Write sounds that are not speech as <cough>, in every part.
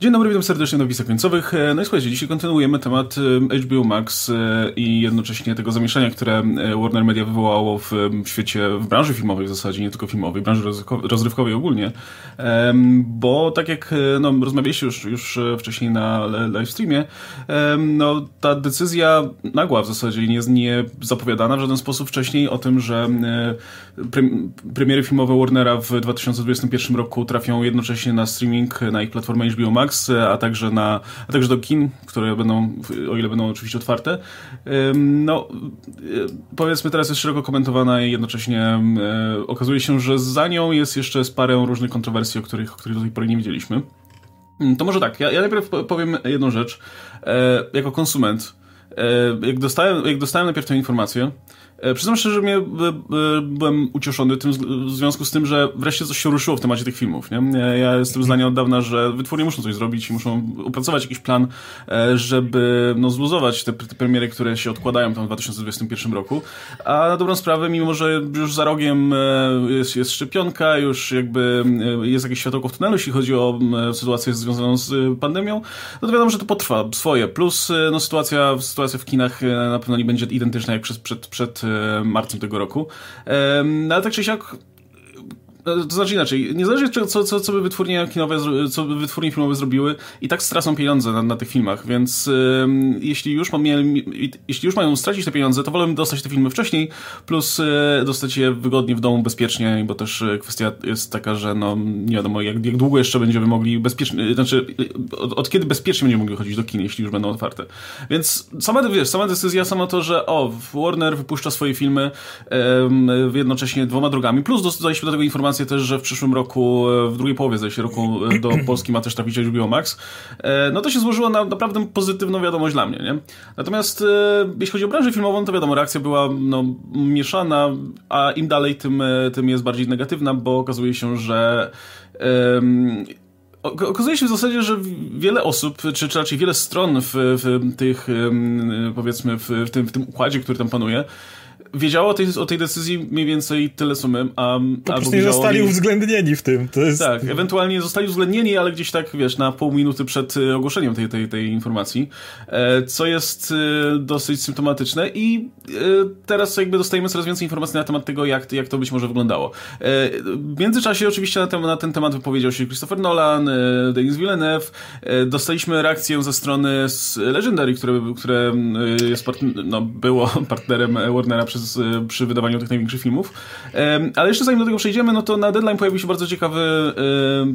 Dzień dobry, witam serdecznie na Wisach Końcowych. E, no i słuchajcie, dzisiaj kontynuujemy temat e, HBO Max e, i jednocześnie tego zamieszania, które Warner Media wywołało w świecie, w branży filmowej w zasadzie, nie tylko filmowej, branży rozrywkowej ogólnie. Bo tak jak no, rozmawialiście już, już wcześniej na live streamie, no, ta decyzja nagła w zasadzie, nie, nie zapowiadana w żaden sposób wcześniej o tym, że premiery filmowe Warnera w 2021 roku trafią jednocześnie na streaming na ich platformę HBO Max Max, a także, na, a także do kin, które będą, o ile będą oczywiście otwarte. No, powiedzmy teraz jest szeroko komentowana i jednocześnie okazuje się, że za nią jest jeszcze z parę różnych kontrowersji, o których, o których do tej pory nie wiedzieliśmy. To może tak, ja, ja najpierw powiem jedną rzecz. E, jako konsument, e, jak dostałem, jak dostałem najpierw tę informację, przyznam szczerze, że mnie, byłem ucieszony tym, w związku z tym, że wreszcie coś się ruszyło w temacie tych filmów. Nie? Ja jestem zdania od dawna, że wytwórnie muszą coś zrobić i muszą opracować jakiś plan, e, żeby no, zluzować te, te premiery, które się odkładają tam w 2021 roku. A na dobrą sprawę, mimo że już za rogiem e, jest, jest szczepionka, już jakby jest jakieś światełko w tunelu, jeśli chodzi o sytuację związaną z pandemią, no to wiadomo, że to potrwa swoje. Plus no, sytuacja, sytuacja w kinach na pewno nie będzie identyczna jak przed, przed, przed E, marcem tego roku. No ale tak czy siak to znaczy inaczej, niezależnie co, co, co by wytwórnie kinowe, co by wytwórnie filmowe zrobiły, i tak stracą pieniądze na, na tych filmach, więc jeśli, już mam, jeśli już mają stracić te pieniądze, to wolę dostać te filmy wcześniej, plus y, dostać je wygodnie w domu, bezpiecznie, bo też e, kwestia jest taka, że no, nie wiadomo, jak, jak długo jeszcze będziemy mogli bezpiecznie, znaczy od, od, kiedy bezpiecznie będziemy mogli chodzić do kin, jeśli już będą otwarte. Więc sama, wiesz, sama decyzja, to, że o, Warner wypuszcza swoje filmy jednocześnie dwoma drogami, plus dostaliśmy do tego informację, informację też, że w przyszłym roku, e, w drugiej połowie zdaje się roku e, do <clears throat> Polski ma też trafić HBO Max, e, no to się złożyło na naprawdę pozytywną wiadomość dla mnie, nie? Natomiast jeśli chodzi o branżę filmową, to wiadomo, reakcja była no, mieszana, a im dalej, tym, tym jest bardziej negatywna, bo okazuje się, że um, Okazuje się w zasadzie, że wiele osób, czy, czy raczej wiele stron w, w tych, powiedzmy, w, w, tym, w tym układzie, który tam panuje, wiedziało o tej, o tej decyzji mniej więcej tyle co my, a, po prostu nie zostali uwzględnieni w tym. Jest... Tak, ewentualnie zostali uwzględnieni, ale gdzieś tak, wiesz, na pół minuty przed y, ogłoszeniem tej, tej, tej informacji, e, co jest y, dosyć symptomatyczne i teraz jakby dostajemy coraz więcej informacji na temat tego, jak, jak to być może wyglądało. E, w międzyczasie oczywiście na ten, na ten temat wypowiedział się Christopher Nolan, Denis Villeneuve, e, dostaliśmy reakcję ze strony Legendary, które, które jest no, było <laughs> partnerem Warnera przez Y, przy wydawaniu tych największych filmów. Ale jeszcze zanim do tego przejdziemy, no to na Deadline pojawił się bardzo ciekawy,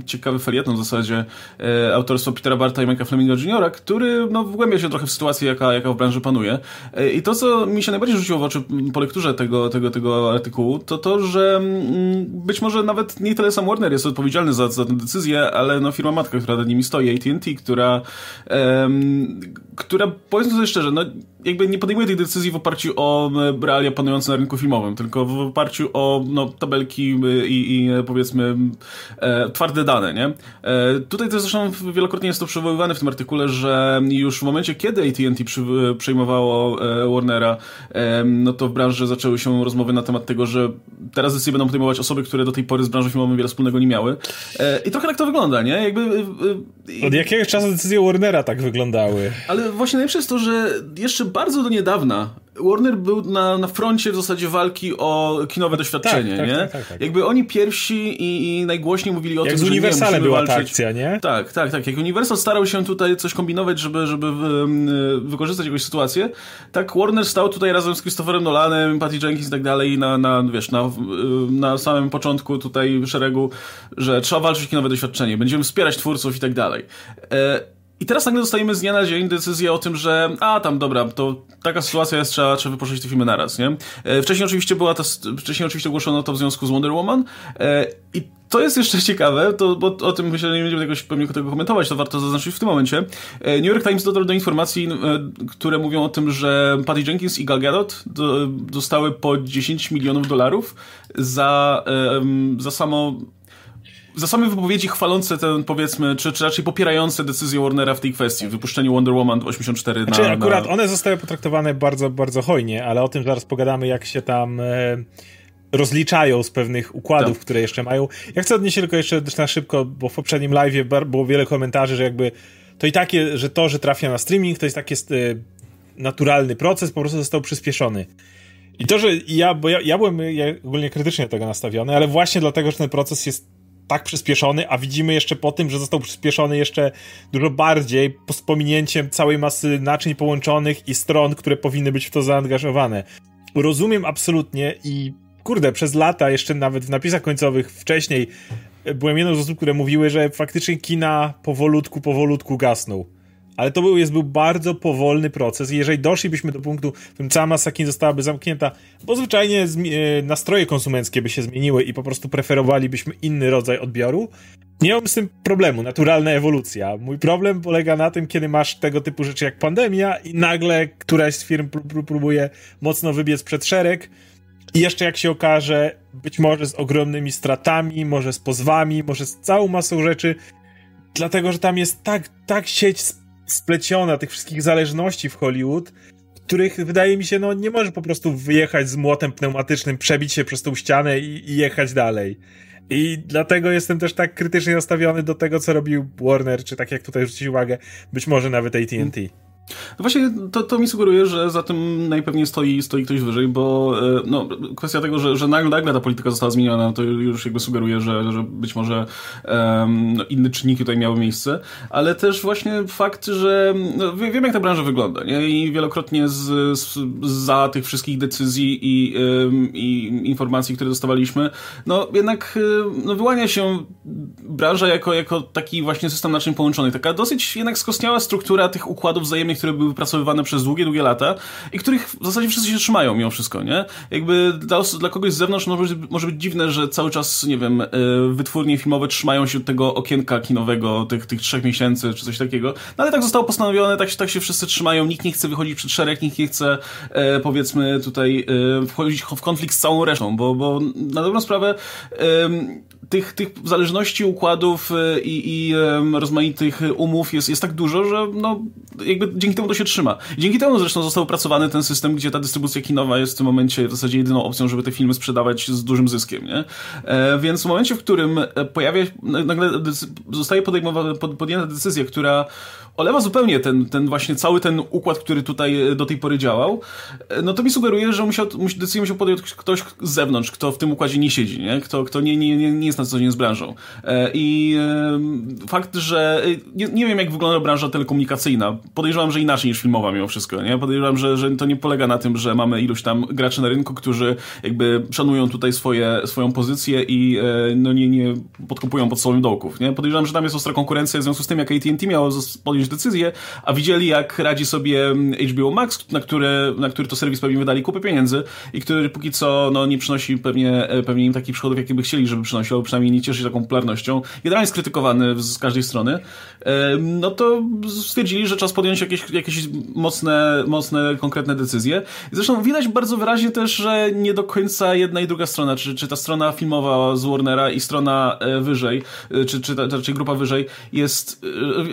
ciekawy felieton w zasadzie e, autorstwa Petera Barta i Mike'a Fleminga Jr., który no, wgłębia się trochę w sytuację, jaka, jaka w branży panuje. E, I to, co mi się najbardziej rzuciło w oczy po lekturze tego, tego, tego artykułu, to to, że mm, być może nawet nie tyle sam Warner jest odpowiedzialny za, za tę decyzję, ale no, firma matka, która nad nimi stoi, AT&T, która, um, która powiedzmy sobie szczerze, no, jakby nie podejmuje tej decyzji w oparciu o realia panujące na rynku filmowym, tylko w oparciu o no, tabelki i, i powiedzmy e, twarde dane, nie? E, tutaj też zresztą wielokrotnie jest to przywoływane w tym artykule, że już w momencie, kiedy AT&T przy, przejmowało e, Warnera, e, no to w branży zaczęły się rozmowy na temat tego, że teraz decyzje będą podejmować osoby, które do tej pory z branżą filmową wiele wspólnego nie miały. E, I trochę tak to wygląda, nie? Jakby... Od jakiegoś czasu decyzje Warnera tak wyglądały. Ale właśnie najlepsze jest to, że jeszcze bardzo do niedawna Warner był na, na froncie w zasadzie walki o kinowe doświadczenie, tak, tak, nie? Tak, tak, tak, Jakby oni pierwsi i, i najgłośniej mówili o jak tym, z Universalem była walczyć. ta akcja, nie? Tak, tak, tak. Jak Universal starał się tutaj coś kombinować, żeby, żeby wykorzystać jakąś sytuację, tak Warner stał tutaj razem z Christopherem Nolanem, Patty Jenkins i tak dalej na, na, wiesz, na, na samym początku tutaj szeregu, że trzeba walczyć o kinowe doświadczenie, będziemy wspierać twórców i tak dalej. E i teraz nagle dostajemy z dnia na dzień decyzję o tym, że a tam dobra, to taka sytuacja jest, trzeba, trzeba wypuszczać te filmy naraz, nie? E, wcześniej oczywiście była ta, wcześniej oczywiście ogłoszono to w związku z Wonder Woman e, i to jest jeszcze <laughs> ciekawe, to, bo o tym myślę, że nie będziemy jakoś pewnie tego komentować, to warto zaznaczyć w tym momencie. E, New York Times dotarł do informacji, które mówią o tym, że Patty Jenkins i Gal Gadot dostały po 10 milionów dolarów za, za samo za same wypowiedzi chwalące ten, powiedzmy, czy, czy raczej popierające decyzję Warnera w tej kwestii, w wypuszczeniu Wonder Woman 84 znaczy, na... akurat one zostały potraktowane bardzo, bardzo hojnie, ale o tym zaraz pogadamy, jak się tam... E rozliczają z pewnych układów, tak. które jeszcze mają. Ja chcę odnieść się tylko jeszcze na szybko, bo w poprzednim live było wiele komentarzy, że jakby to i takie, że to, że trafia na streaming, to jest taki naturalny proces, po prostu został przyspieszony. I to, że ja, bo ja, ja byłem ja ogólnie krytycznie do tego nastawiony, ale właśnie dlatego, że ten proces jest tak przyspieszony, a widzimy jeszcze po tym, że został przyspieszony jeszcze dużo bardziej z pominięciem całej masy naczyń połączonych i stron, które powinny być w to zaangażowane. Rozumiem absolutnie i kurde, przez lata, jeszcze nawet w napisach końcowych wcześniej, byłem jedną z osób, które mówiły, że faktycznie kina powolutku, powolutku gasną. Ale to był, jest, był bardzo powolny proces jeżeli doszlibyśmy do punktu, w którym cała masa kin zostałaby zamknięta, bo zwyczajnie e, nastroje konsumenckie by się zmieniły i po prostu preferowalibyśmy inny rodzaj odbioru, nie mam z tym problemu, naturalna ewolucja. Mój problem polega na tym, kiedy masz tego typu rzeczy jak pandemia i nagle któraś z firm próbuje mocno wybiec przed szereg, i jeszcze jak się okaże, być może z ogromnymi stratami, może z pozwami, może z całą masą rzeczy, dlatego że tam jest tak, tak sieć spleciona tych wszystkich zależności w Hollywood, których wydaje mi się, no nie może po prostu wyjechać z młotem pneumatycznym, przebić się przez tą ścianę i, i jechać dalej. I dlatego jestem też tak krytycznie nastawiony do tego, co robił Warner, czy tak jak tutaj zwrócić uwagę, być może nawet AT&T. No właśnie to, to mi sugeruje, że za tym najpewniej stoi, stoi ktoś wyżej, bo e, no, kwestia tego, że, że nagle, nagle ta polityka została zmieniona, to już jakby sugeruje, że, że być może um, no, inne czynniki tutaj miały miejsce, ale też właśnie fakt, że no, wiem jak ta branża wygląda nie? i wielokrotnie z, z, za tych wszystkich decyzji i, i informacji, które dostawaliśmy, no jednak no, wyłania się branża jako, jako taki właśnie system naczyń połączonych, taka dosyć jednak skostniała struktura tych układów które były wypracowywane przez długie, długie lata i których w zasadzie wszyscy się trzymają mimo wszystko, nie? Jakby dla, dla kogoś z zewnątrz może być, może być dziwne, że cały czas, nie wiem, e, wytwórnie filmowe trzymają się tego okienka kinowego, tych, tych trzech miesięcy czy coś takiego, no ale tak zostało postanowione, tak, tak się wszyscy trzymają, nikt nie chce wychodzić przed szereg, nikt nie chce, e, powiedzmy, tutaj e, wchodzić w konflikt z całą resztą, bo, bo na dobrą sprawę tych, tych zależności, układów i, i rozmaitych umów jest, jest tak dużo, że no, jakby dzięki temu to się trzyma. Dzięki temu zresztą został opracowany ten system, gdzie ta dystrybucja kinowa jest w tym momencie w zasadzie jedyną opcją, żeby te filmy sprzedawać z dużym zyskiem, nie? E, więc w momencie, w którym pojawia nagle zostaje podejmowana, podjęta decyzja, która olewa zupełnie ten, ten właśnie cały ten układ, który tutaj e, do tej pory działał, e, no to mi sugeruje, że musiał, decyzję musiał podjąć ktoś z zewnątrz, kto w tym układzie nie siedzi, nie? Kto, kto nie, nie, nie jest na co dzień z branżą. E, I fakt, że nie, nie wiem, jak wygląda branża telekomunikacyjna. Podejrzewam, że inaczej niż filmowa mimo wszystko, nie? Podejrzewam, że, że to nie polega na tym, że mamy iluś tam graczy na rynku, którzy jakby szanują tutaj swoje, swoją pozycję i no nie, nie podkupują pod sobą dołków, nie? Podejrzewam, że tam jest ostra konkurencja w związku z tym, jak AT&T miało podjąć decyzję, a widzieli jak radzi sobie HBO Max, na który, na który to serwis pewnie wydali kupę pieniędzy i który póki co no, nie przynosi pewnie, e, pewnie im takich przychodów, jakie by chcieli, żeby przynosił, przynajmniej nie cieszy się taką popularnością. Generalnie jest krytykowany z każdej strony. No to stwierdzili, że czas podjąć jakieś, jakieś mocne, mocne, konkretne decyzje. Zresztą widać bardzo wyraźnie też, że nie do końca jedna i druga strona, czy, czy ta strona filmowa z Warnera i strona e, wyżej, e, czy, czy, czy grupa wyżej jest,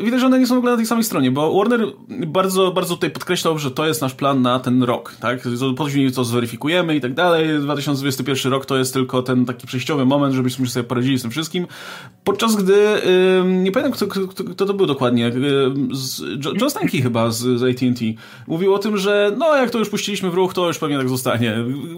widać, że one nie są w ogóle na tej samej stronie, bo Warner bardzo, bardzo tutaj podkreślał, że to jest nasz plan na ten rok, tak? Później to zweryfikujemy i tak dalej. 2021 rok to jest tylko ten taki przejściowy moment, żebyśmy sobie poradzili z tym wszystkim. Podczas gdy, nie pamiętam kto, kto, kto, to był dokładnie, John Stanky chyba z, z AT&T mówił o tym, że no jak to już puściliśmy w ruch, to już pewnie tak zostanie.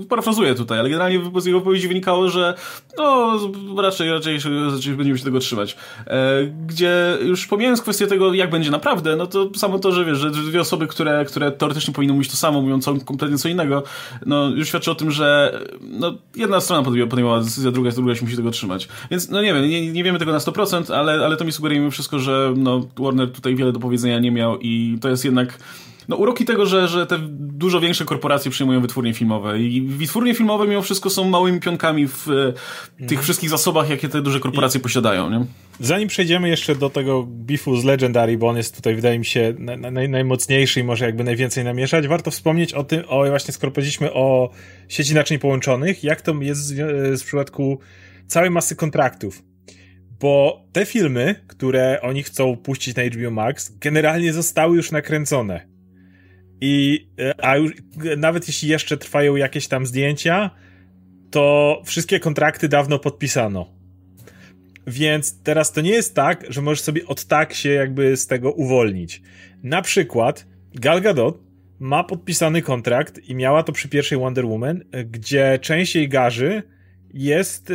Parafrazuję tutaj, ale generalnie z jego wypowiedzi wynikało, że no raczej, raczej, raczej będziemy się tego trzymać. E, gdzie już pomijając kwestię tego, jak będzie naprawdę, no to samo to, że wiesz, że dwie osoby, które, które teoretycznie powinny mówić to samo, mówią co, kompletnie co innego, no już świadczy o tym, że no, jedna strona podejmowała decyzję, druga, druga się musi tego trzymać. Więc no nie wiem, nie, nie wiemy tego na 100%, ale, ale to mi sugeruje mimo wszystko, że no, Warner tutaj wiele do powiedzenia nie miał i to jest jednak no, uroki tego, że, że te dużo większe korporacje przyjmują wytwórnie filmowe. I wytwórnie filmowe mimo wszystko są małymi pionkami w e, tych wszystkich zasobach, jakie te duże korporacje I posiadają, nie? Zanim przejdziemy jeszcze do tego bifu z Legendary, bo on jest tutaj, wydaje mi się, naj, najmocniejszy i może jakby najwięcej namieszać, warto wspomnieć o tym, o właśnie skoro powiedzieliśmy o sieci naczyń połączonych, jak to jest w, w przypadku całej masy kontraktów. Bo te filmy, które oni chcą puścić na HBO Max, generalnie zostały już nakręcone. I e, a już, nawet jeśli jeszcze trwają jakieś tam zdjęcia, to wszystkie kontrakty dawno podpisano. Więc teraz to nie jest tak, że możesz sobie od tak się jakby z tego uwolnić. Na przykład Gal Gadot ma podpisany kontrakt i miała to przy pierwszej Wonder Woman, gdzie część jej garzy jest y,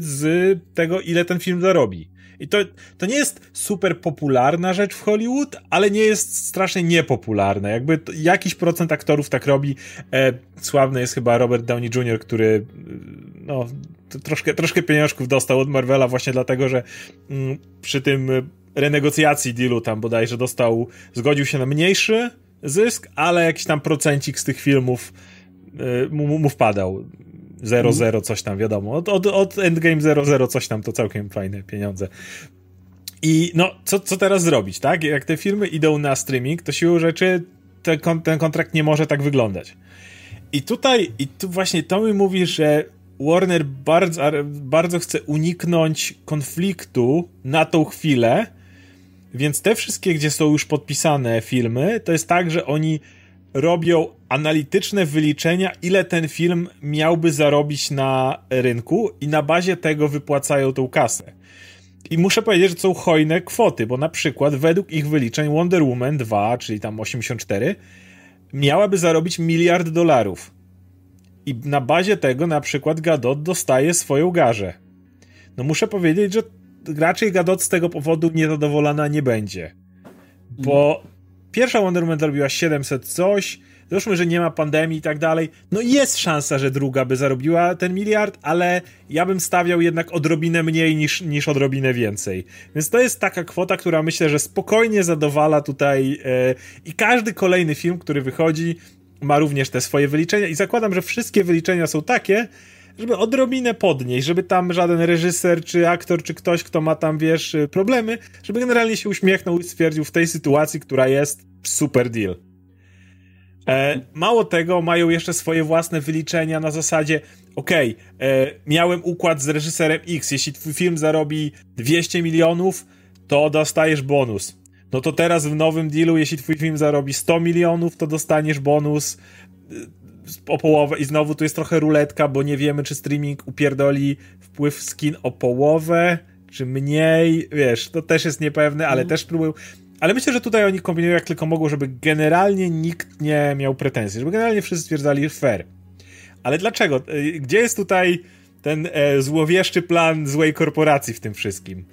z tego, ile ten film zarobi. I to, to nie jest super popularna rzecz w Hollywood, ale nie jest strasznie niepopularna. Jakby to, jakiś procent aktorów tak robi. E, sławny jest chyba Robert Downey Jr., który y, no, troszkę, troszkę pieniążków dostał od Marvela właśnie dlatego, że mm, przy tym renegocjacji dealu tam bodajże dostał, zgodził się na mniejszy zysk, ale jakiś tam procencik z tych filmów y, mu, mu wpadał. 0-0 mhm. coś tam, wiadomo. Od, od, od Endgame 0-0 coś tam to całkiem fajne pieniądze. I no, co, co teraz zrobić, tak? Jak te firmy idą na streaming, to siłą rzeczy ten, ten kontrakt nie może tak wyglądać. I tutaj, i tu właśnie to mi mówi, że Warner bardzo, bardzo chce uniknąć konfliktu na tą chwilę, więc te wszystkie, gdzie są już podpisane filmy, to jest tak, że oni robią analityczne wyliczenia, ile ten film miałby zarobić na rynku i na bazie tego wypłacają tą kasę. I muszę powiedzieć, że są hojne kwoty, bo na przykład według ich wyliczeń Wonder Woman 2, czyli tam 84, miałaby zarobić miliard dolarów. I na bazie tego na przykład Gadot dostaje swoją garzę. No muszę powiedzieć, że raczej Gadot z tego powodu niezadowolona nie będzie. Bo pierwsza Wonder Woman zarobiła 700 coś, załóżmy, że nie ma pandemii i tak dalej, no jest szansa, że druga by zarobiła ten miliard, ale ja bym stawiał jednak odrobinę mniej niż, niż odrobinę więcej. Więc to jest taka kwota, która myślę, że spokojnie zadowala tutaj e, i każdy kolejny film, który wychodzi, ma również te swoje wyliczenia i zakładam, że wszystkie wyliczenia są takie, żeby odrobinę podnieść, żeby tam żaden reżyser, czy aktor, czy ktoś, kto ma tam, wiesz, problemy, żeby generalnie się uśmiechnął i stwierdził w tej sytuacji, która jest super deal. E, mało tego, mają jeszcze swoje własne wyliczenia na zasadzie, okej, okay, e, miałem układ z reżyserem X, jeśli twój film zarobi 200 milionów, to dostajesz bonus. No to teraz w nowym dealu, jeśli twój film zarobi 100 milionów, to dostaniesz bonus o połowę i znowu tu jest trochę ruletka, bo nie wiemy, czy streaming upierdoli wpływ skin o połowę, czy mniej, wiesz, to też jest niepewne, ale mm. też próbują. Ale myślę, że tutaj oni kombinują jak tylko mogą, żeby generalnie nikt nie miał pretensji, żeby generalnie wszyscy stwierdzali fair. Ale dlaczego? E, gdzie jest tutaj ten e, złowieszczy plan złej korporacji w tym wszystkim?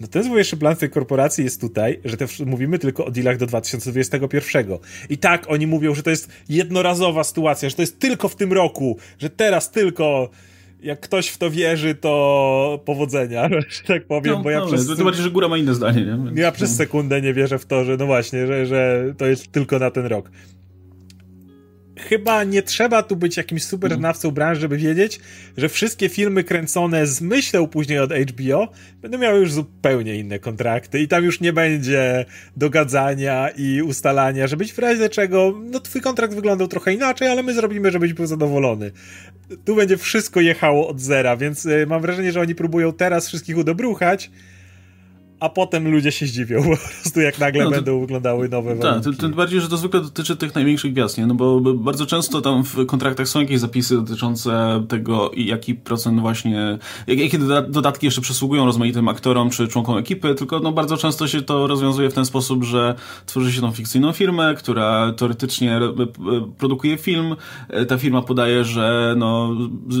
No ten złowieszczy plan tej korporacji jest tutaj, że te, mówimy tylko o dealach do 2021. I tak oni mówią, że to jest jednorazowa sytuacja, że to jest tylko w tym roku, że teraz tylko jak ktoś w to wierzy, to powodzenia, <laughs> że tak powiem, no, bo ja no, przez... Bardziej, że góra ma inne zdanie, nie? Więc... Ja przez sekundę nie wierzę w to, że no właśnie, że, że to jest tylko na ten rok chyba nie trzeba tu być jakimś super mhm. znawcą branży, żeby wiedzieć, że wszystkie filmy kręcone z myślą później od HBO będą miały już zupełnie inne kontrakty i tam już nie będzie dogadzania i ustalania, że być w razie czego, no twój kontrakt wyglądał trochę inaczej, ale my zrobimy, żebyś był zadowolony. Tu będzie wszystko jechało od zera, więc y, mam wrażenie, że oni próbują teraz wszystkich udobruchać, a potem ludzie się zdziwią <laughs> po prostu, jak nagle no, to, będą wyglądały nowe tak, warunki. Tak, tym bardziej, że to zwykle dotyczy tych największych gwiazd, nie? No bo bardzo często tam w kontraktach są jakieś zapisy dotyczące tego, jaki procent właśnie, jakie dodatki jeszcze przysługują rozmaitym aktorom czy członkom ekipy, tylko no bardzo często się to rozwiązuje w ten sposób, że tworzy się tą fikcyjną firmę, która teoretycznie produkuje film, ta firma podaje, że no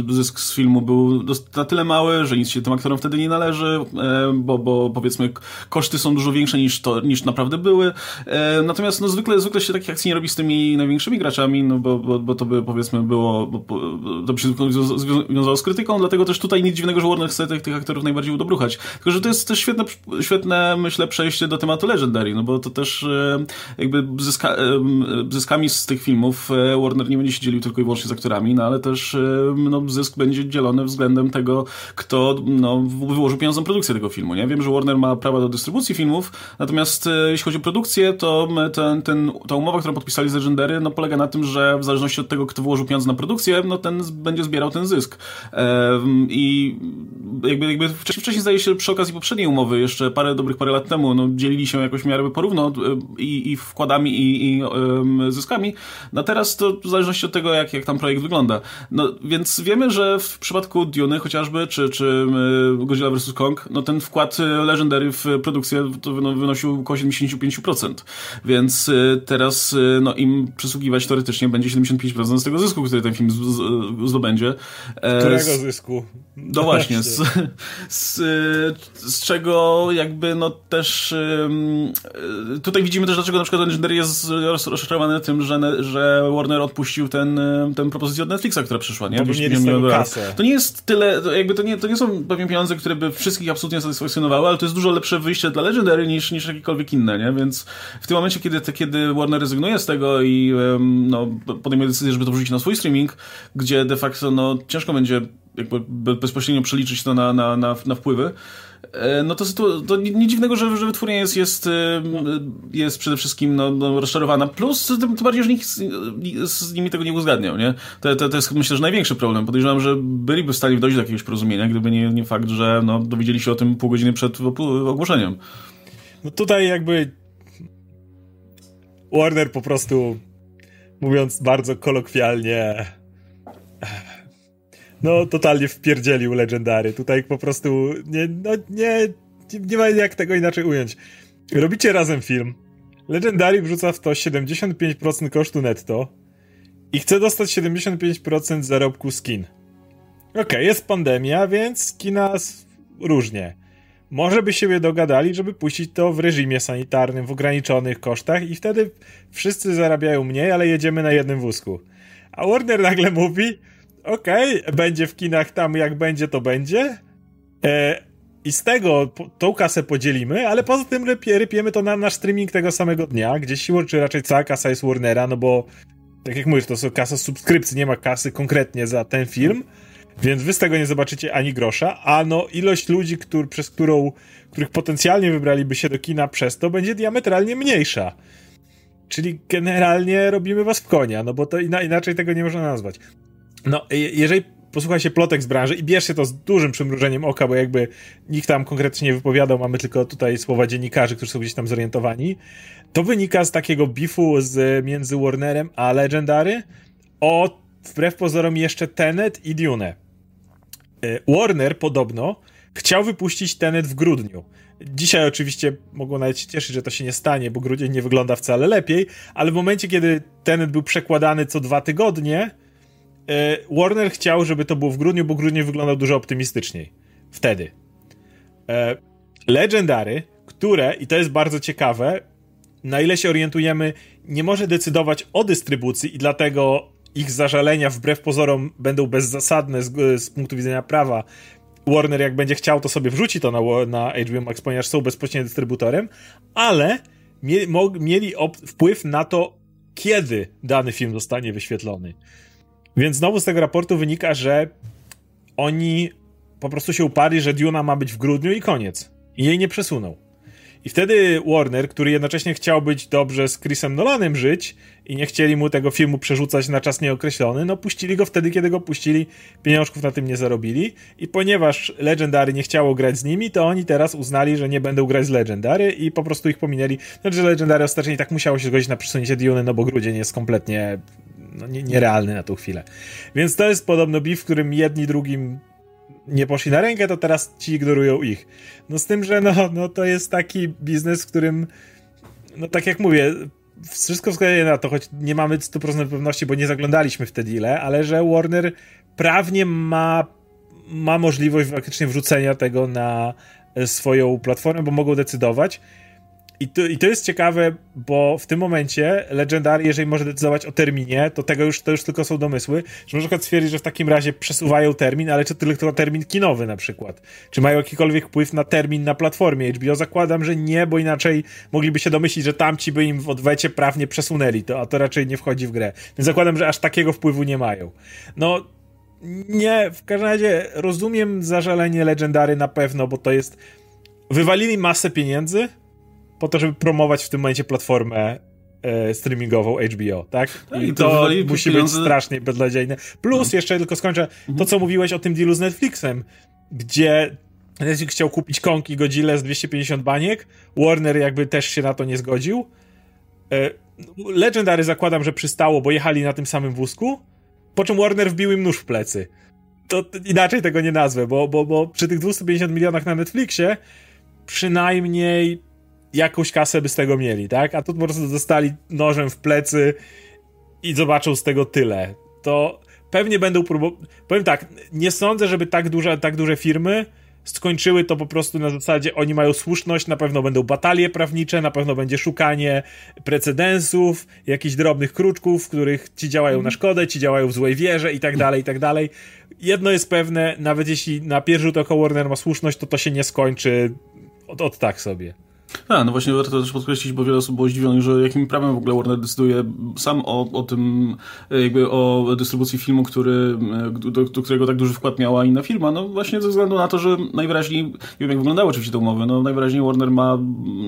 zysk z filmu był na tyle mały, że nic się tym aktorom wtedy nie należy, e, bo, bo powiedzmy koszty są dużo większe niż, to, niż naprawdę były. E, natomiast no, zwykle, zwykle się takich akcji nie robi z tymi największymi graczami, no bo, bo, bo to by powiedzmy było, bo, to by się wiązało z krytyką, dlatego też tutaj nic dziwnego, że Warner chce tych, tych aktorów najbardziej udobruchać. Tylko, że to jest też świetne, świetne, myślę, przejście do tematu Legendary, no bo to też e, jakby zyska, e, zyskami z tych filmów Warner nie będzie się dzielił tylko i wyłącznie z aktorami, no ale też no, zysk będzie dzielony względem tego, kto no, wyłożył pieniądze na produkcję tego filmu, nie? Wiem, że Warner ma prawa do dystrybucji filmów, natomiast e, jeśli chodzi o produkcję, to ten, ten, ta umowa, którą podpisali z Legendary, no polega na tym, że w zależności od tego, kto włożył pieniądze na produkcję, no ten będzie zbierał ten zysk. I jakby, jakby wcześniej, wcześniej zdaje się przy okazji poprzedniej umowy, jeszcze parę dobrych parę lat temu, no dzielili się jakoś miarę porówno i, i wkładami i, i zyskami, no teraz to w zależności od tego, jak, jak tam projekt wygląda. No więc wiemy, że w przypadku Dune chociażby, czy, czy Godzilla vs. Kong, no ten wkład Legendary w produkcję to wynosił około 75%. Więc y, teraz y, no, im przysługiwać teoretycznie będzie 75% z tego zysku, który ten film zdobędzie. E, Którego z, zysku? No właśnie, z, z, z, czego jakby no też y, tutaj widzimy też, dlaczego na przykład Legendary jest rozczarowany tym, że, że Warner odpuścił ten, ten propozycję od Netflixa, która przyszła, nie? Bo nie kasę. To nie jest tyle, jakby to nie, to nie są pewnie pieniądze, które by wszystkich absolutnie satysfakcjonowały, ale to jest dużo lepsze wyjście dla Legendary niż, niż jakiekolwiek inne, nie? Więc w tym momencie, kiedy, kiedy Warner rezygnuje z tego i no, podejmuje decyzję, żeby to wrzucić na swój streaming, gdzie de facto no, ciężko będzie jakby bezpośrednio przeliczyć to na, na, na, na wpływy, no to, to, to nie dziwnego, że, że wytwórnia jest, jest, jest przede wszystkim no, no, rozczarowana. Plus, tym, bardziej, że nikt z, z, nimi tego nie uzgadniał. Nie? To, to, to jest myślę, że największy problem. Podejrzewam, że byliby w stanie dojść do jakiegoś porozumienia, gdyby nie, nie fakt, że no, dowiedzieli się o tym pół godziny przed ogłoszeniem. No tutaj jakby Warner po prostu, mówiąc bardzo kolokwialnie, no totalnie wpierdzielił Legendary. Tutaj po prostu nie, no, nie, nie ma jak tego inaczej ująć. Robicie razem film. Legendary wrzuca w to 75% kosztu netto i chce dostać 75% zarobku skin. Okej, okay, jest pandemia, więc skina różnie. Może by siebie dogadali, żeby puścić to w reżimie sanitarnym, w ograniczonych kosztach i wtedy wszyscy zarabiają mniej, ale jedziemy na jednym wózku. A Warner nagle mówi, okej, okay, będzie w kinach tam jak będzie, to będzie. E, I z tego tą kasę podzielimy, ale poza tym rypie, rypiemy to na nasz streaming tego samego dnia, gdzie siłą czy raczej cała kasa jest Warnera, no bo tak jak mówisz, to są kasa subskrypcji, nie ma kasy konkretnie za ten film. Więc wy z tego nie zobaczycie ani grosza, a no ilość ludzi, który, przez którą, których potencjalnie wybraliby się do kina przez to, będzie diametralnie mniejsza. Czyli generalnie robimy was w konia, no bo to ina inaczej tego nie można nazwać. No, jeżeli posłucha się plotek z branży i bierz się to z dużym przymrużeniem oka, bo jakby nikt tam konkretnie nie wypowiadał, mamy tylko tutaj słowa dziennikarzy, którzy są gdzieś tam zorientowani, to wynika z takiego bifu z, między Warnerem a Legendary o wbrew pozorom jeszcze Tenet i Dune. E, Warner podobno chciał wypuścić Tenet w grudniu. Dzisiaj oczywiście mogą nawet się cieszyć, że to się nie stanie, bo grudzień nie wygląda wcale lepiej, ale w momencie, kiedy Tenet był przekładany co dwa tygodnie, Warner chciał, żeby to było w grudniu, bo grudzień wyglądał dużo optymistyczniej. Wtedy. E, Legendary, które, i to jest bardzo ciekawe, na ile się orientujemy, nie może decydować o dystrybucji i dlatego ich zażalenia wbrew pozorom będą bezzasadne z, z punktu widzenia prawa. Warner jak będzie chciał, to sobie wrzuci to na, na HBO Max, ponieważ są bezpośrednio dystrybutorem, ale mie, mo, mieli wpływ na to, kiedy dany film zostanie wyświetlony. Więc znowu z tego raportu wynika, że oni po prostu się uparli, że Duna ma być w grudniu i koniec. I jej nie przesunął. I wtedy Warner, który jednocześnie chciał być dobrze z Chrisem Nolanem żyć i nie chcieli mu tego filmu przerzucać na czas nieokreślony, no puścili go wtedy, kiedy go puścili, pieniążków na tym nie zarobili i ponieważ Legendary nie chciało grać z nimi, to oni teraz uznali, że nie będą grać z Legendary i po prostu ich pominęli. Znaczy, że Legendary ostatecznie tak musiało się zgodzić na przesunięcie Dune, no bo grudzień jest kompletnie no, nie, nierealny na tą chwilę. Więc to jest podobno beef, w którym jedni drugim nie poszli na rękę, to teraz ci ignorują ich. No z tym, że no, no to jest taki biznes, w którym no tak jak mówię, wszystko wskazuje na to, choć nie mamy 100% pewności, bo nie zaglądaliśmy wtedy ile, ale że Warner prawnie ma, ma możliwość faktycznie wrzucenia tego na swoją platformę, bo mogą decydować. I to, I to jest ciekawe, bo w tym momencie Legendary, jeżeli może decydować o terminie, to tego już, to już tylko są domysły, że na przykład stwierdzić, że w takim razie przesuwają termin, ale czy tylko termin kinowy na przykład? Czy mają jakikolwiek wpływ na termin na platformie HBO? Zakładam, że nie, bo inaczej mogliby się domyślić, że tamci by im w odwecie prawnie przesunęli to, a to raczej nie wchodzi w grę. Więc zakładam, że aż takiego wpływu nie mają. No, nie, w każdym razie rozumiem zażalenie Legendary na pewno, bo to jest wywalili masę pieniędzy po to, żeby promować w tym momencie platformę e, streamingową HBO, tak? Tak, I i to to musi pieniądze- być strasznie beznadziejne. Plus, jeszcze tylko skończę, to co mówiłeś o tym dealu z Netflixem, gdzie Netflix chciał kupić Kong i Godzilla z 250 baniek, Warner jakby też się na to nie zgodził. E, Legendary zakładam, że przystało, bo jechali na tym samym wózku, po czym Warner wbił im nóż w plecy. To to inaczej tego nie nazwę, bo, bo, bo przy tych 250 milionach na Netflixie przynajmniej jakąś kasę by z tego mieli, tak? A tu po prostu dostali nożem w plecy i zobaczą z tego tyle. To pewnie będą próbować. Powiem tak, nie sądzę, żeby tak duże, tak duże firmy skończyły to po prostu na zasadzie oni mają słuszność, na pewno będą batalie prawnicze, na pewno będzie szukanie precedensów, jakichś drobnych kruczków, w których ci działają na szkodę, ci działają w złej wierze i tak dalej, i tak dalej. Jedno jest pewne, nawet jeśli na pierwszy rzut oka Warner ma słuszność, to to się nie skończy od, od tak sobie. A, no właśnie warto też podkreślić, bo wiele osób było zdziwionych, że jakim prawem w ogóle Warner decyduje sam o, o tym, e, jakby o dystrybucji filmu, który, e, do, do którego tak duży wkład miała inna firma. No właśnie ze względu na to, że najwyraźniej, nie wiem jak wyglądały oczywiście te umowy, no najwyraźniej Warner ma,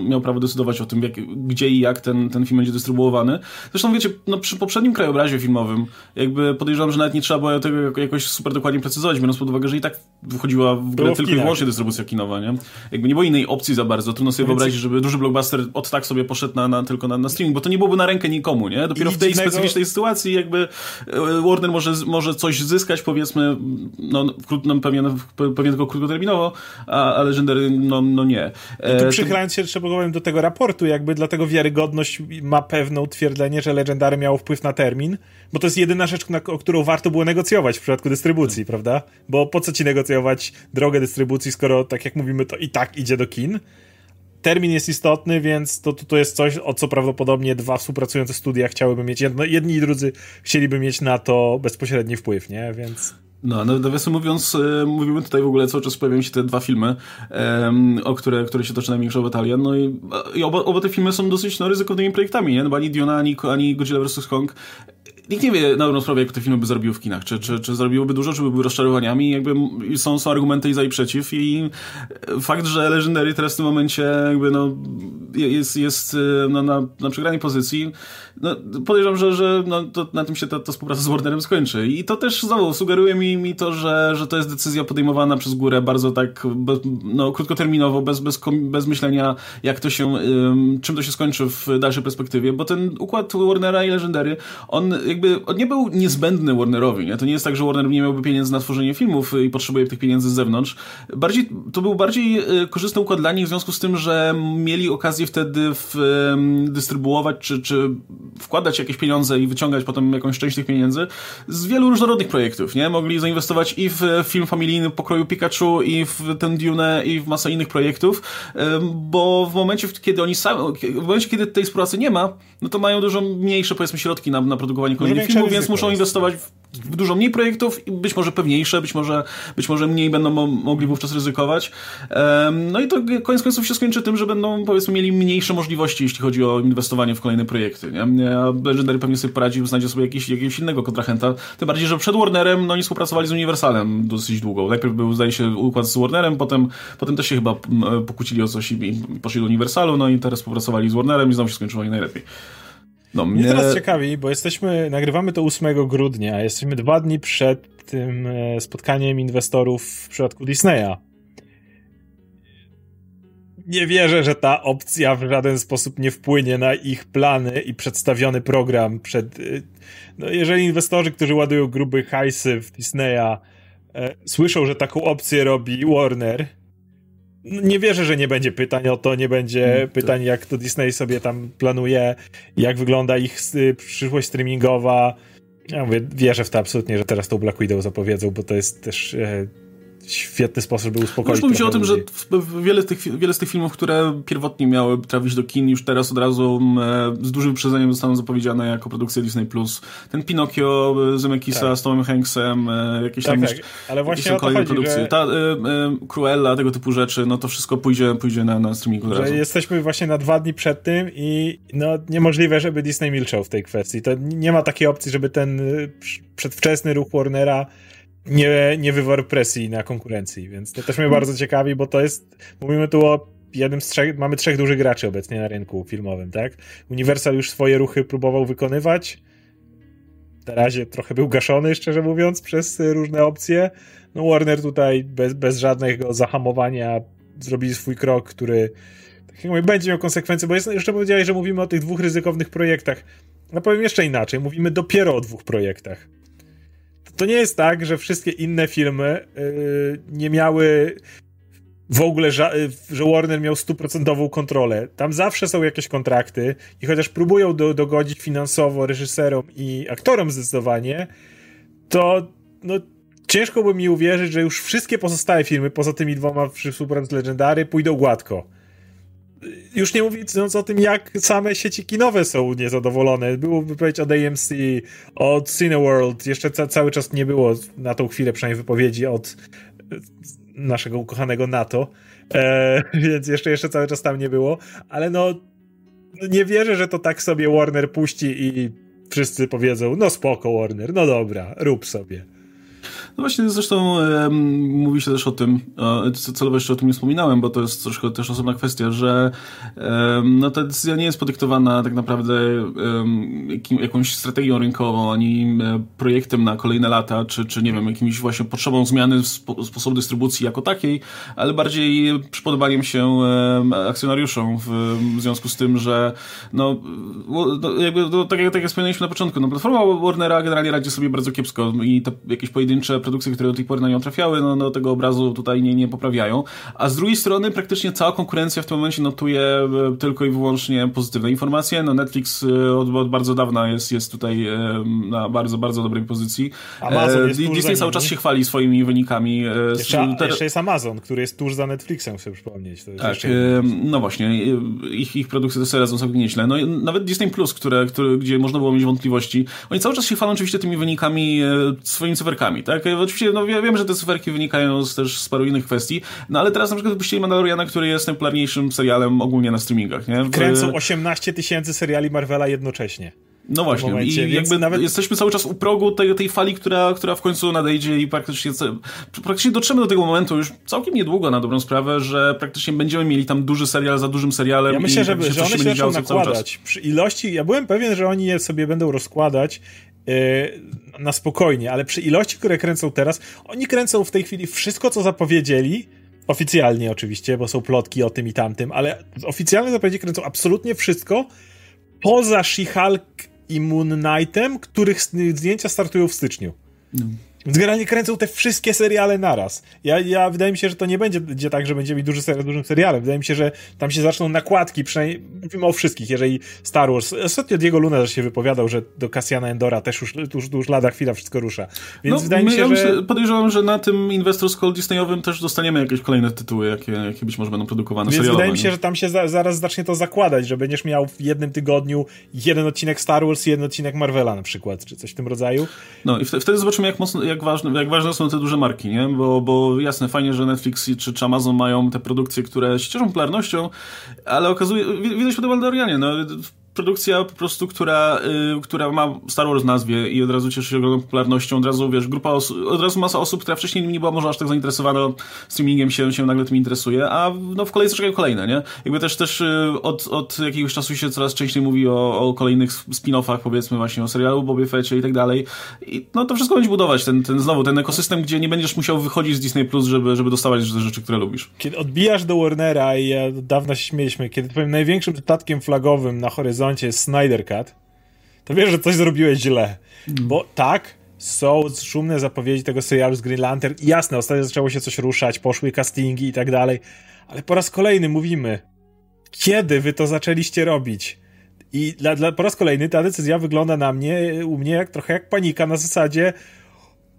miał prawo decydować o tym, jak, gdzie i jak ten, ten film będzie dystrybuowany. Zresztą wiecie, no przy poprzednim krajobrazie filmowym, jakby podejrzewam, że nawet nie trzeba było tego jako- jakoś super dokładnie precyzować, biorąc pod uwagę, że i tak wychodziła w grę tylko i wyłącznie dystrybucja kinowa, nie? Jakby nie było innej opcji za bardzo. Trudno sobie wyobrazić, żeby duży blockbuster od tak sobie poszedł na, na, tylko na, na streaming, bo to nie byłoby na rękę nikomu, nie? Dopiero I w tej dziwnego- specyficznej sytuacji jakby e, Warner może, może coś zyskać, powiedzmy, no, krót, no pewnie, pewnie tylko krótkoterminowo, a, a Legendary, no, no nie. E, Tu to- przychylając się jeszcze powiem do tego raportu, jakby dlatego wiarygodność ma pewne utwierdzenie, że Legendary miało wpływ na termin, bo to jest jedyna rzecz, na, o którą warto było negocjować w przypadku dystrybucji, prawda? Bo po co ci negocjować drogę dystrybucji, skoro tak jak mówimy, to i tak idzie do kin. Termin jest istotny, więc to, to, to jest coś, o co prawdopodobnie dwa współpracujące studia chciałyby mieć. Jedno, jedni i drudzy chcieliby mieć na to bezpośredni wpływ, nie? Więc. No, no nawiasem mówiąc, e, mówimy tutaj w ogóle cały czas pojawiają się te dwa filmy, em, o które, które się toczy największa batalia, no i, i oba, oba te filmy są dosyć no, ryzykownymi projektami, nie? No ani Duna, ani, ani Godzilla vs. Kong Nikt nie wie na dobrą sprawę, jak te filmy by zrobiły w kinach. Czy, czy, czy zrobiłyby dużo, czy byłyby rozczarowaniami. Jakby są, są argumenty i za i przeciw. I e, fakt, że Legendary teraz w tym momencie jakby no, je- jest, jest no, na, na przegranej pozycji, no, podejrzewam, że, że no, to, na tym się ta, ta współpraca z Warnerem skończy. I to też znowu sugeruje mi, mi to, że, że to jest decyzja podejmowana przez górę bardzo tak bez, no, krótkoterminowo, bez, bez, bez myślenia, jak to się, ym, czym to się skończy w dalszej perspektywie, bo ten układ Warnera i Legendary, on jakby on nie był niezbędny Warnerowi, nie? To nie jest tak, że Warner nie miałby pieniędzy na tworzenie filmów i potrzebuje tych pieniędzy z zewnątrz. Bardziej, to był bardziej y, korzystny układ dla nich w związku z tym, że mieli okazję wtedy w, dystrybuować czy, czy wkładać jakieś pieniądze i wyciągać potem jakąś część tych pieniędzy z wielu różnorodnych projektów, nie? Mogli zainwestować i w film familijny pokroju Pikachu, i w ten Dune, i w masę innych projektów, bo w momencie, kiedy oni sami, w momencie, kiedy tej współpracy nie ma, no to mają dużo mniejsze, powiedzmy, środki na, na produkowanie kolejnych więc muszą jest. inwestować w, w dużo mniej projektów i być może pewniejsze, być może, być może mniej będą mo mogli wówczas ryzykować. No i to koniec końców się skończy tym, że będą, powiedzmy, mieli mniejsze możliwości, jeśli chodzi o inwestowanie w kolejne projekty, nie? A Legendary pewnie sobie poradzi, znajdzie sobie jakiś, jakiegoś innego kontrahenta. Tym bardziej, że przed Warnerem, no oni współpracowali z Universalem dosyć długo. Najpierw był, zdaje się, układ z Warnerem, potem, potem też się chyba pokłócili o coś i, i poszli do Universalu, no i teraz współpracowali z Warnerem i znowu się skończyło najlepiej. No, Mnie teraz ciekawi, bo jesteśmy, nagrywamy to 8 grudnia, jesteśmy dwa dni przed tym e, spotkaniem inwestorów w przypadku Disneya. Nie wierzę, że ta opcja w żaden sposób nie wpłynie na ich plany i przedstawiony program przed... e, No, jeżeli inwestorzy, którzy ładują grube hajsy w Disneya e, słyszą, że taką opcję robi Warner, nie wierzę, że nie będzie pytań o to, nie będzie Mm, pytań, jak to Disney sobie tam planuje, jak wygląda ich y, przyszłość streamingowa. Ja mówię, wierzę w to absolutnie, że teraz tą Black Widow zapowiedzą, bo to jest też e, świetny sposób, by uspokoić Już mówi się o tym, że ludzi. w- wiele z, tych, wiele z tych filmów, które pierwotnie miały trafić do kin, już teraz od razu e, z dużym wyprzedzeniem zostaną zapowiedziane jako produkcja Disney+. Ten Pinokio e, Zemeckisa Tak. z Tomem Hanksem, e, jakieś Tak, tam tak, jeszcze, ale jakieś właśnie to kolejne chodzi, produkcje. że, Ta, Cruella, tego typu rzeczy, no to wszystko pójdzie, pójdzie na, na streamingu od że razu. jesteśmy właśnie na dwa dni przed tym i no niemożliwe, żeby Disney milczał w tej kwestii. To nie ma takiej opcji, żeby ten przedwczesny ruch Warnera nie, nie wywarł presji na konkurencji, więc to też mnie bardzo ciekawi, bo to jest, mówimy tu o jednym z trzech, mamy trzech dużych graczy obecnie na rynku filmowym, tak? Universal już swoje ruchy próbował wykonywać, na razie trochę był gaszony, szczerze mówiąc, przez różne opcje. No Warner tutaj bez, bez żadnego zahamowania zrobili swój krok, który tak jak mówię, będzie miał konsekwencje, bo jest, jeszcze powiedziałeś, że mówimy o tych dwóch ryzykownych projektach. No powiem jeszcze inaczej, mówimy dopiero o dwóch projektach. To nie jest tak, że wszystkie inne filmy yy, nie miały w ogóle, że, że Warner miał stuprocentową kontrolę. Tam zawsze są jakieś kontrakty i chociaż próbują do, dogodzić finansowo reżyserom i aktorom zdecydowanie, to no, ciężko by mi uwierzyć, że już wszystkie pozostałe filmy, poza tymi dwoma współpracując Legendary, pójdą gładko. Już nie mówiąc o tym, jak same sieci kinowe są niezadowolone. Było wypowiedź od AMC, od Cineworld, jeszcze ca cały czas nie było na tą chwilę przynajmniej wypowiedzi od naszego ukochanego NATO, e, <laughs> więc jeszcze, jeszcze cały czas tam nie było, ale no nie wierzę, że to tak sobie Warner puści i wszyscy powiedzą, no spoko Warner, no dobra, rób sobie. No właśnie, zresztą um, mówi się też o tym, e, celowo jeszcze o tym nie wspominałem, bo to jest troszkę też osobna kwestia, że um, no, ta decyzja nie jest podyktowana tak naprawdę jakim, jakąś strategią rynkową, ani e, projektem na kolejne lata, czy, czy nie wiem, jakimś właśnie potrzebą zmiany spo, sposobu dystrybucji jako takiej, ale bardziej przypodobaniem się akcjonariuszom w, w związku z tym, że no, no jakby, no, tak, jak, tak jak na początku, no, platforma Warnera generalnie radzi sobie bardzo kiepsko i te jakieś pojedyncze produkcje, które do tej pory na nią trafiały, no, no tego obrazu tutaj nie, nie poprawiają. A z drugiej strony praktycznie cała konkurencja w tym momencie notuje e, tylko i wyłącznie pozytywne informacje. No Netflix e, od, od bardzo dawna jest, jest tutaj e, na bardzo, bardzo dobrej pozycji. Amazon jest Disney cały czas się chwali swoimi wynikami. Jeszcze, jeszcze jest Amazon, który jest tuż za Netflixem, chcę przypomnieć. tak, no właśnie. Ich, ich produkcje to sobie radzą całkiem nieźle. No i nawet Disney Plus, które, które, gdzie można było mieć wątpliwości, oni cały czas się chwalą oczywiście tymi wynikami, swoimi cyferkami, tak? Oczywiście, no wiem, że te cyferki wynikają z, też z paru innych kwestii, no ale teraz na przykład wypuścili Mandaloriana, który jest najpopularniejszym serialem ogólnie na streamingach, nie? W... Kręcą 18 tysięcy seriali Marvela jednocześnie. No właśnie, momencie, i jakby nawet... jesteśmy cały czas u progu tej, tej fali, która, która w końcu nadejdzie i praktycznie, praktycznie dotrzemy do tego momentu już całkiem niedługo na dobrą sprawę, że praktycznie będziemy mieli tam duży serial za dużym serialem. Ja myślę, że, że one się zaczną nakładać. Przy ilości, ja byłem pewien, że oni je sobie będą rozkładać na spokojnie, ale przy ilości, które kręcą teraz, oni kręcą w tej chwili wszystko, co zapowiedzieli, oficjalnie oczywiście, bo są plotki o tym i tamtym, ale oficjalne zapowiedzi kręcą absolutnie wszystko, poza She-Hulk i Moon Knightem, których zdjęcia startują w styczniu. No. Więc generalnie kręcą te wszystkie seriale naraz. Ja, ja wydaje mi się, że to nie będzie, będzie tak, że będziemy mieli duży serial dużym serialem. Wydaje mi się, że tam się zaczną nakładki, przynajmniej mówimy o wszystkich. Jeżeli Star Wars, ostatnio Diego Luna się wypowiadał, że do Cassiana Endora też już, już, już lada chwila wszystko rusza. Więc no, wydaje mi się, ja myślę, że... podejrzewam, że na tym Investors Call Disneyowym też dostaniemy jakieś kolejne tytuły, jakie, jakie być może będą produkowane Więc wydaje mi się, że tam się za, zaraz zacznie to zakładać, że będziesz miał w jednym tygodniu jeden odcinek Star Wars i jeden odcinek Marvela na przykład, czy coś w tym rodzaju. No i wtedy zobaczymy, jak mocno, jak ważne, jak ważne są te duże marki, nie? Bo, bo jasne, fajnie, że Netflix czy, czy Amazon mają te produkcje, które się cieszą popularnością, ale okazuje, widać po Mandalorianie, no produkcja po prostu, która, y, która ma Star Wars w nazwie i od razu cieszy się ogromną popularnością, od razu, wiesz, grupa osób, od razu masa osób, która wcześniej nie była może aż tak zainteresowana streamingiem się, się nagle tym interesuje, a no, w kolejce czekają kolejne, nie? Jakby też też y, od, od jakiegoś czasu się coraz częściej mówi o, o kolejnych spin-offach, powiedzmy właśnie o serialu Bobie Fecie i tak dalej. I no to wszystko będzie budować, ten, ten znowu, ten ekosystem, gdzie nie będziesz musiał wychodzić z Disney Plus, żeby, żeby dostawać rzeczy, które lubisz. Kiedy odbijasz do Warnera i ja dawno się śmieliśmy, kiedy powiem największym statkiem flagowym na horyzoncie horyzoncie jest Snyder Cut, to wiesz, że coś zrobiłeś źle. Mm. Bo tak, są szumne zapowiedzi tego serialu z Green Lantern. Jasne, ostatnio zaczęło się coś ruszać, poszły castingi i tak dalej, ale po raz kolejny mówimy, kiedy wy to zaczęliście robić? I dla, dla, po raz kolejny ta decyzja wygląda na mnie, u mnie jak, trochę jak panika na zasadzie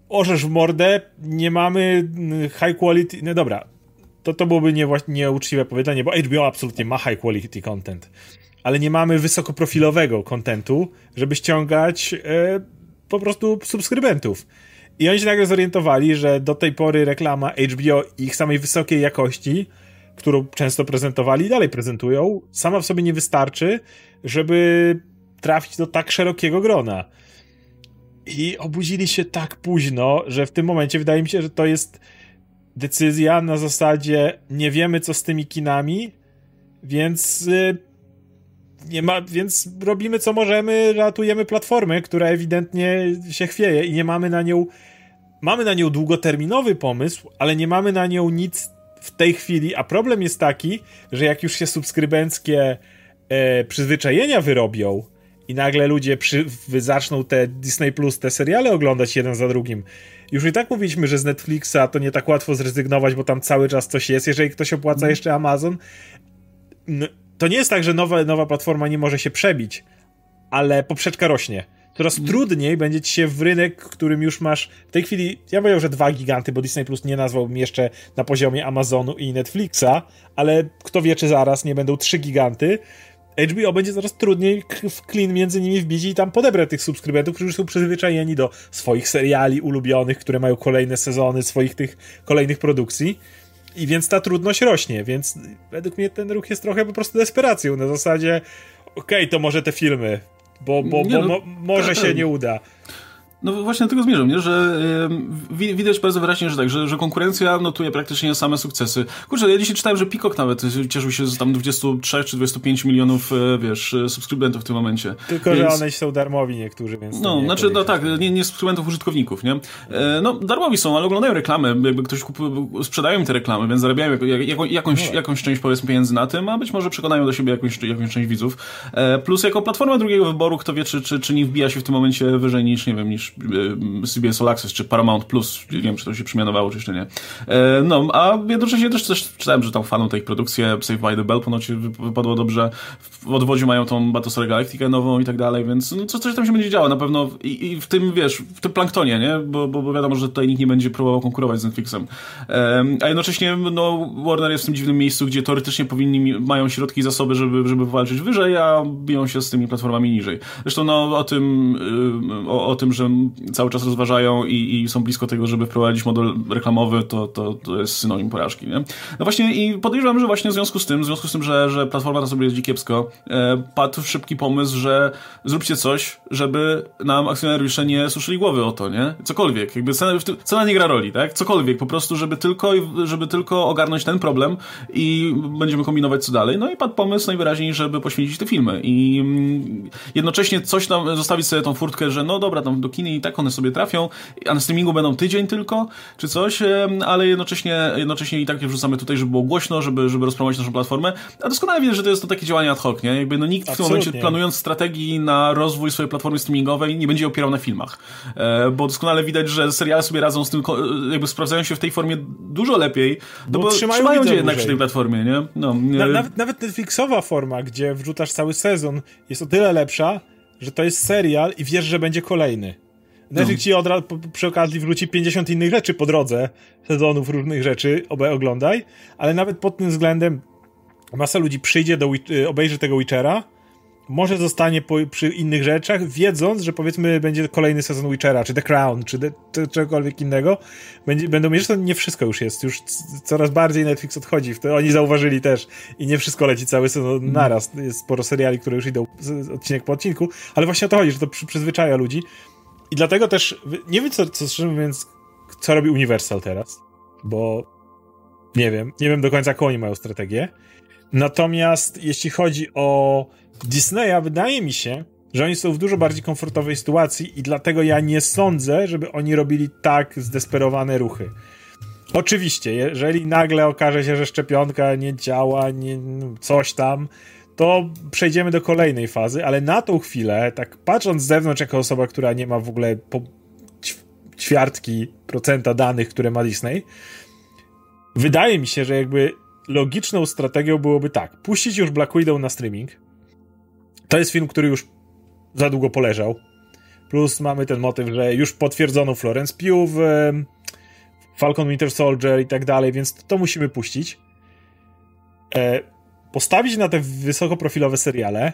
orzesz w mordę, nie mamy mm, high quality, no dobra, to, to byłoby nie, nieuczciwe powiedzenie, bo HBO absolutnie ma high quality content ale nie mamy wysokoprofilowego kontentu, żeby ściągać e, po prostu subskrybentów. I oni się nagle zorientowali, że do tej pory reklama HBO ich samej wysokiej jakości, którą często prezentowali i dalej prezentują, sama w sobie nie wystarczy, żeby trafić do tak szerokiego grona. i obudzili się tak późno, że w tym momencie wydaje mi się, że to jest decyzja na zasadzie nie wiemy co z tymi kinami, więc y, nie ma, więc robimy co możemy, ratujemy platformę, która ewidentnie się chwieje i nie mamy na nią mamy na nią długoterminowy pomysł, ale nie mamy na nią nic w tej chwili, a problem jest taki, że jak już się subskrybenckie e, przyzwyczajenia wyrobią i nagle ludzie przy, zaczną te Disney Plus, te seriale oglądać jeden za drugim. Już i tak mówiliśmy, że z Netflixa to nie tak łatwo zrezygnować, bo tam cały czas coś jest, jeżeli ktoś opłaca mhm. jeszcze Amazon. To nie jest tak, że nowa, nowa platforma nie może się przebić, ale poprzeczka rośnie. Coraz mm. trudniej będzie ci się w rynek, którym już masz w tej chwili, ja powiedział, że dwa giganty, bo Disney Plus nie nazwałbym jeszcze na poziomie Amazonu i Netflixa, ale kto wie, czy zaraz nie będą trzy giganty. HBO będzie coraz trudniej w klin między nimi wbić i tam podebrać tych subskrybentów, którzy są przyzwyczajeni do swoich seriali ulubionych, które mają kolejne sezony, swoich tych kolejnych produkcji. I więc ta trudność rośnie, więc według mnie ten ruch jest trochę po prostu desperacją na zasadzie okej, okay, to może te filmy, bo, bo, bo no, mo może tak, się nie uda. No właśnie do tego zmierzam, nie? że yy, widać bardzo wyraźnie, że tak, że, że konkurencja notuje praktycznie same sukcesy. Kurczę, ja dzisiaj czytałem, że Peacock nawet cieszył się z tam 23 czy 25 milionów, e, wiesz, e, subskrybentów w tym momencie. Tylko, więc... że one są darmowi niektórzy, więc... No, znaczy, no tak, nie, nie subskrybentów, użytkowników, nie? E, no, darmowi są, ale oglądają reklamy, jakby ktoś kupuje, sprzedają im te reklamy, więc zarabiają jak, jak, jakąś, no. jakąś część, powiedzmy, pieniędzy na tym, a być może przekonają do siebie jakąś, jakąś część widzów. Plus jako platforma drugiego wyboru, kto wie, czy, czy, czy nie wbija się w tym momencie wyżej niż, nie wiem, niż E, CBS All Access, czy Paramount Plus, nie wiem, czy to się przemianowało, czy jeszcze nie. E, no, a jednocześnie też coś czytałem, że tam faną tej produkcji Save by the Bell ponoć wypadło dobrze. W odwodzie mają tą Battlestar Galactica nową i tak dalej, więc no, co, coś tam się będzie działo na pewno i, i w tym, wiesz, w tym planktonie, nie? Bo, bo, bo, wiadomo, że tutaj nikt nie będzie próbował konkurować z Netflixem. a jednocześnie, no, Warner jest w tym dziwnym miejscu, gdzie teoretycznie powinni, mają środki i zasoby, żeby, żeby walczyć wyżej, a biją się z tymi platformami niżej. Zresztą, no, o tym, y, o, o tym, że cały czas rozważają i, i, są blisko tego, żeby wprowadzić model reklamowy, to, to, to jest synonim porażki, nie? No właśnie i podejrzewam, że właśnie w związku z tym, w związku z tym, że, że platforma na sobie jeździ kiepsko, e, padł szybki pomysł, że zróbcie coś, żeby nam akcjonariusze nie suszyli głowy o to, nie? Cokolwiek, jakby cena, cena nie gra roli, tak? Cokolwiek, po prostu, żeby tylko, żeby tylko ogarnąć ten problem i będziemy kombinować co dalej. No i padł pomysł najwyraźniej, żeby poświęcić te filmy i mm, jednocześnie coś tam, zostawić sobie tą furtkę, że no dobra, tam do kiny i tak one sobie trafią, a na streamingu będą tydzień tylko, czy coś, ale jednocześnie, jednocześnie i tak je wrzucamy tutaj, żeby było głośno, żeby, żeby rozpromować naszą platformę, a doskonale widzę, że to jest to takie działanie ad hoc, nie? Jakby no nikt Absolutnie. w tym momencie planując strategii na rozwój swojej platformy streamingowej nie będzie opierał na filmach, e, bo doskonale widać, że seriale sobie radzą z tym, jakby sprawdzają się w tej formie dużo lepiej, no bo, bo trzymają, trzymają się jednak przy tej platformie, nie? No, na, nawet, nawet Netflixowa forma, gdzie wrzucasz cały sezon jest o tyle lepsza, że to jest serial i wiesz, że będzie kolejny. Netflix no. ci od razu przy okazji wróci 50 innych rzeczy po drodze, sezonów różnych rzeczy, obaj oglądaj, ale nawet pod tym względem masa ludzi przyjdzie do, y, obejrzy tego Witchera, może zostanie po, przy innych rzeczach, wiedząc, że powiedzmy będzie kolejny sezon Witchera, czy The Crown, czy, czy czegokolwiek innego, będzie, będą mieć, że to nie wszystko już jest, już coraz bardziej Netflix odchodzi, to oni zauważyli też i nie wszystko leci cały sezon mm. naraz, jest sporo seriali, które już idą odcinek po odcinku, ale właśnie o to chodzi, że to przy, przyzwyczaja ludzi i dlatego też nie wiem, co, co mówiąc, co robi Universal teraz, bo nie wiem, nie wiem do końca, jaką oni mają strategię. Natomiast jeśli chodzi o Disneya, wydaje mi się, że oni są w dużo bardziej komfortowej sytuacji i dlatego ja nie sądzę, żeby oni robili tak zdesperowane ruchy. Oczywiście, jeżeli nagle okaże się, że szczepionka nie działa, nie, coś tam, to przejdziemy do kolejnej fazy, ale na tą chwilę, tak patrząc z zewnątrz, jako osoba, która nie ma w ogóle po ćwiartki procenta danych, które ma Disney, wydaje mi się, że jakby logiczną strategią byłoby tak, puścić już Black Widow na streaming. To jest film, który już za długo poleżał. Plus mamy ten motyw, że już potwierdzono Florence Pugh w Falcon Winter Soldier i tak dalej, więc to musimy puścić. Postawić na te wysokoprofilowe seriale,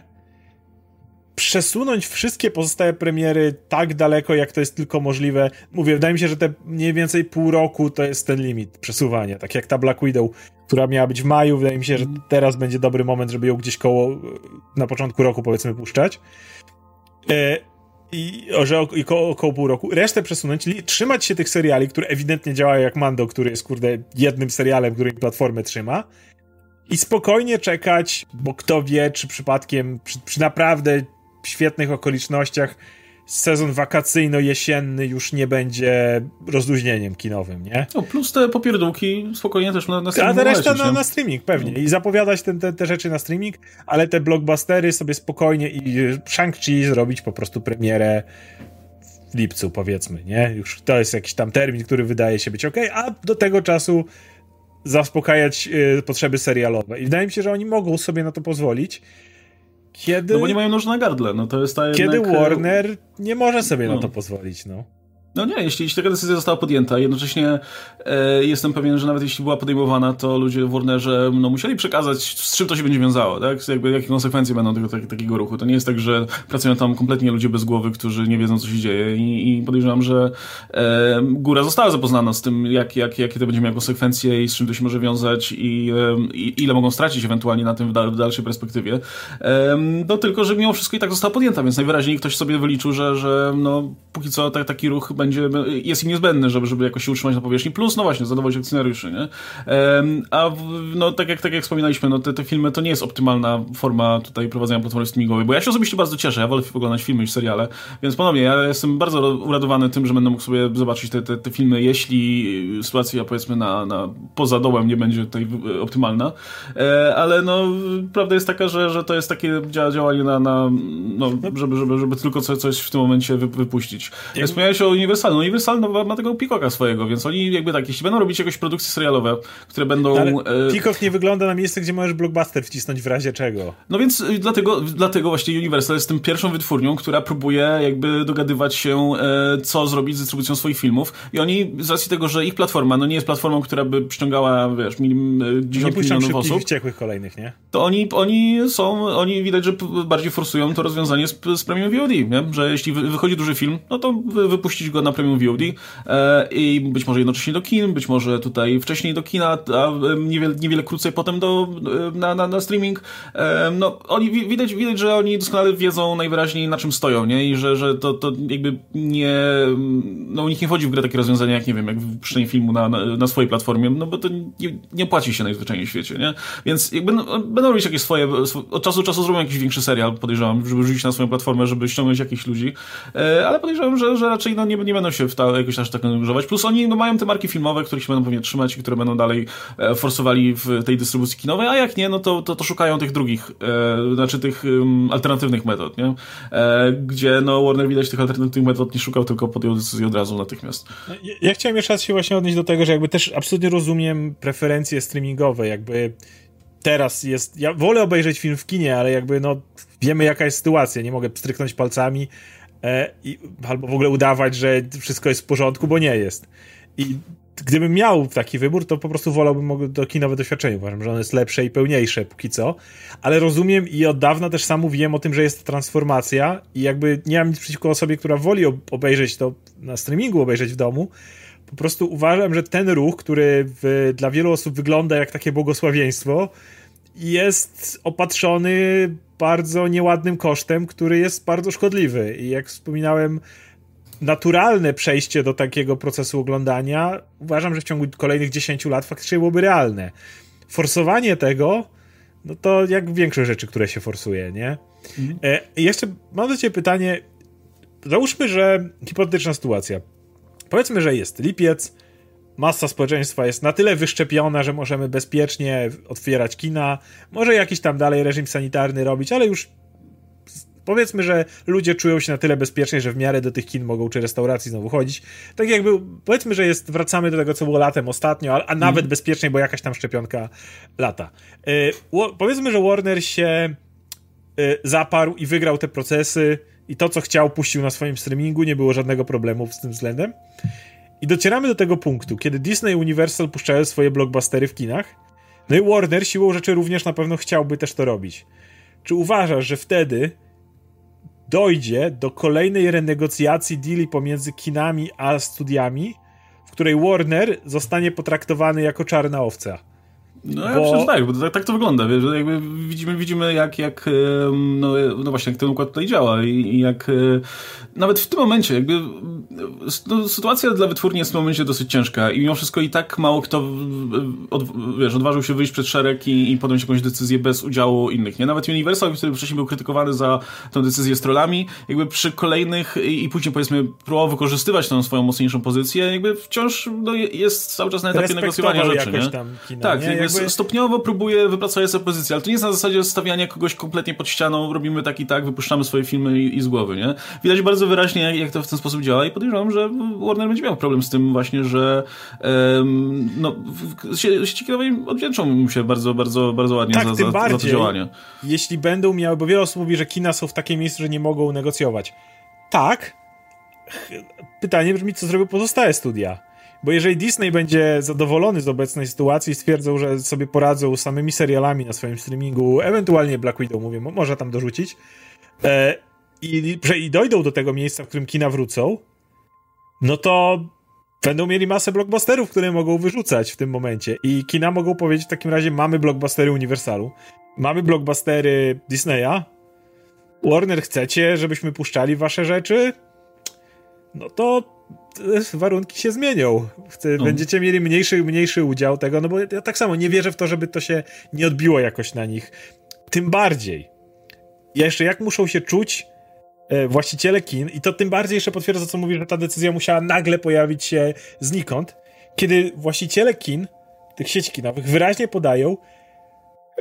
przesunąć wszystkie pozostałe premiery tak daleko, jak to jest tylko możliwe. Mówię, wydaje mi się, że te mniej więcej pół roku to jest ten limit przesuwania. Tak jak ta Black Widow, która miała być w maju, wydaje mi się, że teraz będzie dobry moment, żeby ją gdzieś koło na początku roku powiedzmy puszczać. E, i że około, około pół roku, resztę przesunąć, trzymać się tych seriali, które ewidentnie działają jak Mando, który jest, kurde, jednym serialem, który platformę trzyma i spokojnie czekać, bo kto wie, czy przypadkiem przy, przy naprawdę świetnych okolicznościach sezon wakacyjno-jesienny już nie będzie rozluźnieniem kinowym, nie? No, plus te popierdółki spokojnie też na, na streaming. A ta reszta na, na, streaming, pewnie. I zapowiadać te, te, te, rzeczy na streaming, ale te blockbustery sobie spokojnie i Shang-Chi zrobić po prostu premierę w lipcu, powiedzmy, nie? Już to jest jakiś tam termin, który wydaje się być ok, a do tego czasu zaspokajać y, potrzeby serialowe. I wydaje mi się, że oni mogą sobie na to pozwolić. Kiedy... No bo nie mają nóż na gardle, no to jest ta Kiedy jednak... Warner nie może sobie no. na to pozwolić, no. No nie, jeśli, jeśli taka decyzja została podjęta, jednocześnie e, jestem pewien, że nawet jeśli była podejmowana, to ludzie w Warnerze no, musieli przekazać, z czym to się będzie wiązało, tak? Jakby, jakie konsekwencje będą tego tak, takiego ruchu. To nie jest tak, że pracują tam kompletnie ludzie bez głowy, którzy nie wiedzą, co się dzieje i, i podejrzewam, że e, góra została zapoznana z tym, jak, jak, jakie to będzie miało konsekwencje i z czym to się może wiązać i, e, i ile mogą stracić ewentualnie na tym w, dal, w dalszej perspektywie. E, no tylko, że mimo wszystko i tak została podjęta, więc najwyraźniej ktoś sobie wyliczył, że, że no, póki co tak, taki ruch będzie, jest im niezbędny, żeby, żeby jakoś się utrzymać na powierzchni, plus no właśnie, zadowolić akcjonariuszy, nie? A no tak jak, tak jak wspominaliśmy, no te, te filmy to nie jest optymalna forma tutaj prowadzenia platformy streamingowej, bo ja się osobiście bardzo cieszę, ja wolę oglądać filmy niż seriale, więc ponownie, ja jestem bardzo uradowany tym, że będę mógł sobie zobaczyć te, te, te filmy, jeśli sytuacja powiedzmy na, na poza dołem nie będzie tutaj optymalna, e, ale no prawda jest taka, że, że to jest takie działanie na, na no, żeby, żeby, żeby tylko coś, w tym momencie wypuścić. Ja wspomniałeś się o Universal. No Universal no, ma tego Peacocka swojego, więc oni jakby tak, jeśli będą robić jakieś produkcje serialowe, które będą... No, ale e... Peacock nie wygląda na miejsce, gdzie możesz blockbuster wcisnąć w razie czego. No więc y, dlatego, dlatego właśnie Universal jest tym pierwszą wytwórnią, która próbuje jakby dogadywać się, e, co zrobić z dystrybucją swoich filmów i oni z racji tego, że ich platforma no nie jest platformą, która by przyciągała, wiesz, mil, e, dziesiątki milionów osób. wściekłych kolejnych, nie? To oni, oni są, oni widać, że bardziej forsują to rozwiązanie z, z premium VOD, nie? Że jeśli wychodzi duży film, no to wypuścić go na premium VOD e, i być może jednocześnie do kin, być może tutaj wcześniej do kina, a niewiele, niewiele krócej potem do, e, na, na, na streaming. E, no, oni widać, widać, że oni doskonale wiedzą najwyraźniej na czym stoją, nie? I że, że to, to jakby nie, no u nich nie wchodzi w grę takie rozwiązania, jak nie wiem, jak wypuszczenie filmu na, na, na swojej platformie, no bo to nie, nie płaci się najzwyczajniej w świecie, nie? Więc jakby no, będą robić jakieś swoje, od czasu do czasu zrobią jakiś większy serial, podejrzewam, żeby rzucić na swoją platformę, żeby ściągnąć jakichś ludzi, ale podejrzewam, że, że raczej no, nie, nie będą się w ta, jakoś aż tak angażować. Plus oni no, mają te marki filmowe, których się będą pewnie trzymać i które będą dalej e, forsowali w tej dystrybucji kinowej, a jak nie, no to, to, to szukają tych drugich, e, znaczy tych um, alternatywnych metod, nie? E, gdzie no Warner widać tych alternatywnych metod nie szukał, tylko podjął decyzję od razu natychmiast. Ja, ja chciałem jeszcze raz się właśnie odnieść do tego, że jakby też absolutnie rozumiem preferencje streamingowe, jakby teraz jest, ja wolę obejrzeć film w kinie, ale jakby no wiemy jaka jest sytuacja, nie mogę stryknąć palcami, e, i, albo w ogóle udawać, że wszystko jest w porządku, bo nie jest. I gdybym miał taki wybór, to po prostu wolałbym to kinowe doświadczenie. Uważam, że ono jest lepsze i pełniejsze póki co. Ale rozumiem i od dawna też sam mówiłem o tym, że jest to transformacja i jakby nie mam nic przeciwko osobie, która woli obejrzeć to na streamingu, obejrzeć w domu. Po prostu uważam, że ten ruch, który w, dla wielu osób wygląda jak takie błogosławieństwo, jest opatrzony bardzo nieładnym kosztem, który jest bardzo szkodliwy. I jak wspominałem, naturalne przejście do takiego procesu oglądania uważam, że w ciągu kolejnych 10 lat faktycznie byłoby realne. Forsowanie tego, no to jak większość rzeczy, które się forsuje, nie? Mhm. E, jeszcze mam do ciebie pytanie. Załóżmy, że hipotetyczna sytuacja. Powiedzmy, że jest lipiec, masa społeczeństwa jest na tyle wyszczepiona, że możemy bezpiecznie otwierać kina, może jakiś tam dalej reżim sanitarny robić, ale już powiedzmy, że ludzie czują się na tyle bezpiecznie, że w miarę do tych kin mogą czy restauracji znowu chodzić. Tak jakby, powiedzmy, że jest, wracamy do tego, co było latem ostatnio, a, a nawet mm. bezpieczniej, bo jakaś tam szczepionka lata. Yy, powiedzmy, że Warner się yy, zaparł i wygrał te procesy i to, co chciał, puścił na swoim streamingu, nie było żadnego problemu z tym względem. I docieramy do tego punktu, kiedy Disney i Universal puszczają swoje blockbustery w kinach, no i Warner siłą rzeczy również na pewno chciałby też to robić. Czy uważasz, że wtedy dojdzie do kolejnej renegocjacji deali pomiędzy kinami a studiami, w której Warner zostanie potraktowany jako czarna owca? No ja myślę, że tak, bo tak, tak to wygląda, wiesz, jakby widzimy, widzimy jak, jak no, no właśnie, jak ten układ tutaj działa i, i jak nawet w tym momencie jakby no, sytuacja dla wytwórni jest w tym momencie dosyć ciężka i mimo wszystko i tak mało kto od, wiesz, odważył się wyjść przed szereg i, i podjąć jakąś decyzję bez udziału innych, nie? Nawet Universal, który wcześniej był krytykowany za tę decyzję z trollami, jakby przy kolejnych i, i później powiedzmy próbował wykorzystywać tę swoją mocniejszą pozycję, jakby wciąż no, jest cały czas na etapie negocjowania rzeczy, nie? Kina, tak, nie? Jakby... stopniowo próbuje wypracować sobie pozycję, ale to nie jest na zasadzie stawiania kogoś kompletnie pod ścianą, robimy tak i tak, wypuszczamy swoje filmy i, i z głowy, nie? Widać bardzo wyraźnie, jak, jak, to w ten sposób działa i podejrzewam, że Warner będzie miał problem z tym właśnie, że um, no, sieci kinowej odwdzięczą mu się bardzo, bardzo, bardzo ładnie tak, za, za, bardziej, za to działanie. Jeśli będą miały, bo wiele osób mówi, że kina są w takim miejscu, że nie mogą negocjować. Tak. Pytanie brzmi, co zrobią pozostałe studia. Bo jeżeli Disney będzie zadowolony z obecnej sytuacji i stwierdzą, że sobie poradzą samymi serialami na swoim streamingu, ewentualnie Black Widow, mówię, może tam dorzucić, e, i, i dojdą do tego miejsca, w którym kina wrócą, no to będą mieli masę blockbusterów, które mogą wyrzucać w tym momencie. I kina mogą powiedzieć w takim razie, mamy blockbustery Universalu, mamy blockbustery Disneya, Warner chcecie, żebyśmy puszczali wasze rzeczy? No to warunki się zmienią. no. Będziecie mieli mniejszy, mniejszy udział tego, no bo ja tak samo nie wierzę w to, żeby to się nie odbiło jakoś na nich. Tym bardziej. Jeszcze jak muszą się czuć E, właściciele kin, i to tym bardziej jeszcze potwierdza, co mówi, że ta decyzja musiała nagle pojawić się znikąd, kiedy właściciele kin, tych sieci kinowych, wyraźnie podają,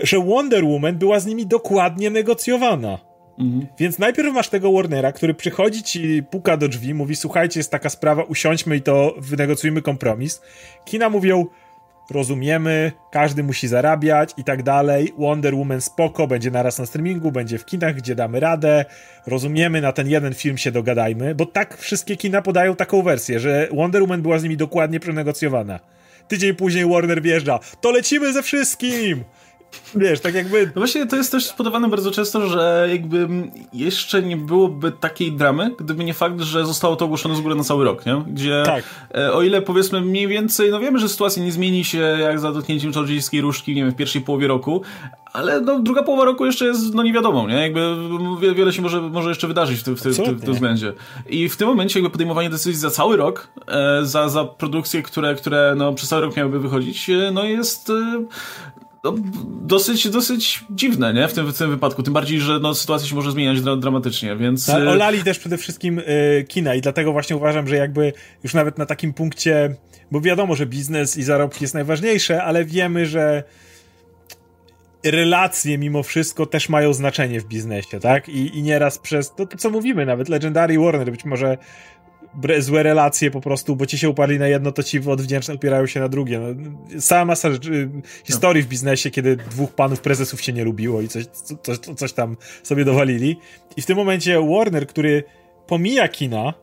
że Wonder Woman była z nimi dokładnie negocjowana. Mhm. Więc najpierw masz tego Warnera, który przychodzi ci, puka do drzwi, mówi: Słuchajcie, jest taka sprawa, usiądźmy i to wynegocjujmy kompromis. Kina mówią: rozumiemy, każdy musi zarabiać i tak dalej. Wonder Woman spoko, będzie naraz na streamingu, będzie w kinach, gdzie damy radę. Rozumiemy, na ten jeden film się dogadajmy, bo tak wszystkie kina podają taką wersję, że Wonder Woman była z nimi dokładnie przenegocjowana. Tydzień później Warner wjeżdża, to lecimy ze wszystkim! Wiesz, tak jakby... No właśnie to jest też podawane bardzo często, że jakby jeszcze nie byłoby takiej dramy, gdyby nie fakt, że zostało to ogłoszone z góry na cały rok, nie? Gdzie tak. E, o ile powiedzmy mniej więcej, no wiemy, że sytuacja nie zmieni się jak za dotknięciem czarodziejskiej różdżki, nie wiem, w pierwszej połowie roku, ale no, druga połowa roku jeszcze jest no niewiadomą, nie? Jakby wiele się może, może jeszcze wydarzyć w, tym, w, tym, w tym względzie. I w tym momencie jakby podejmowanie decyzji za cały rok, e, za, za produkcje, które, które no, przez cały rok miałyby wychodzić, e, no jest no, dosyć, dosyć dziwne, nie? W tym, w tym wypadku. Tym bardziej, że no, sytuacja się może zmieniać dra dramatycznie, więc... No, olali też przede wszystkim y, kina i dlatego właśnie uważam, że jakby już nawet na takim punkcie, bo wiadomo, że biznes i zarobki jest najważniejsze, ale wiemy, że relacje mimo wszystko też mają znaczenie w biznesie, tak? I, i nieraz przez to, to, co mówimy, nawet Legendary Warner być może złe relacje po prostu, bo ci się uparli na jedno, to ci odwdzięczne upierają się na drugie. No, cała masa rzeczy, historii w biznesie, kiedy dwóch panów prezesów się nie lubiło i coś, coś, coś tam sobie dowalili. I w tym momencie Warner, który pomija kina,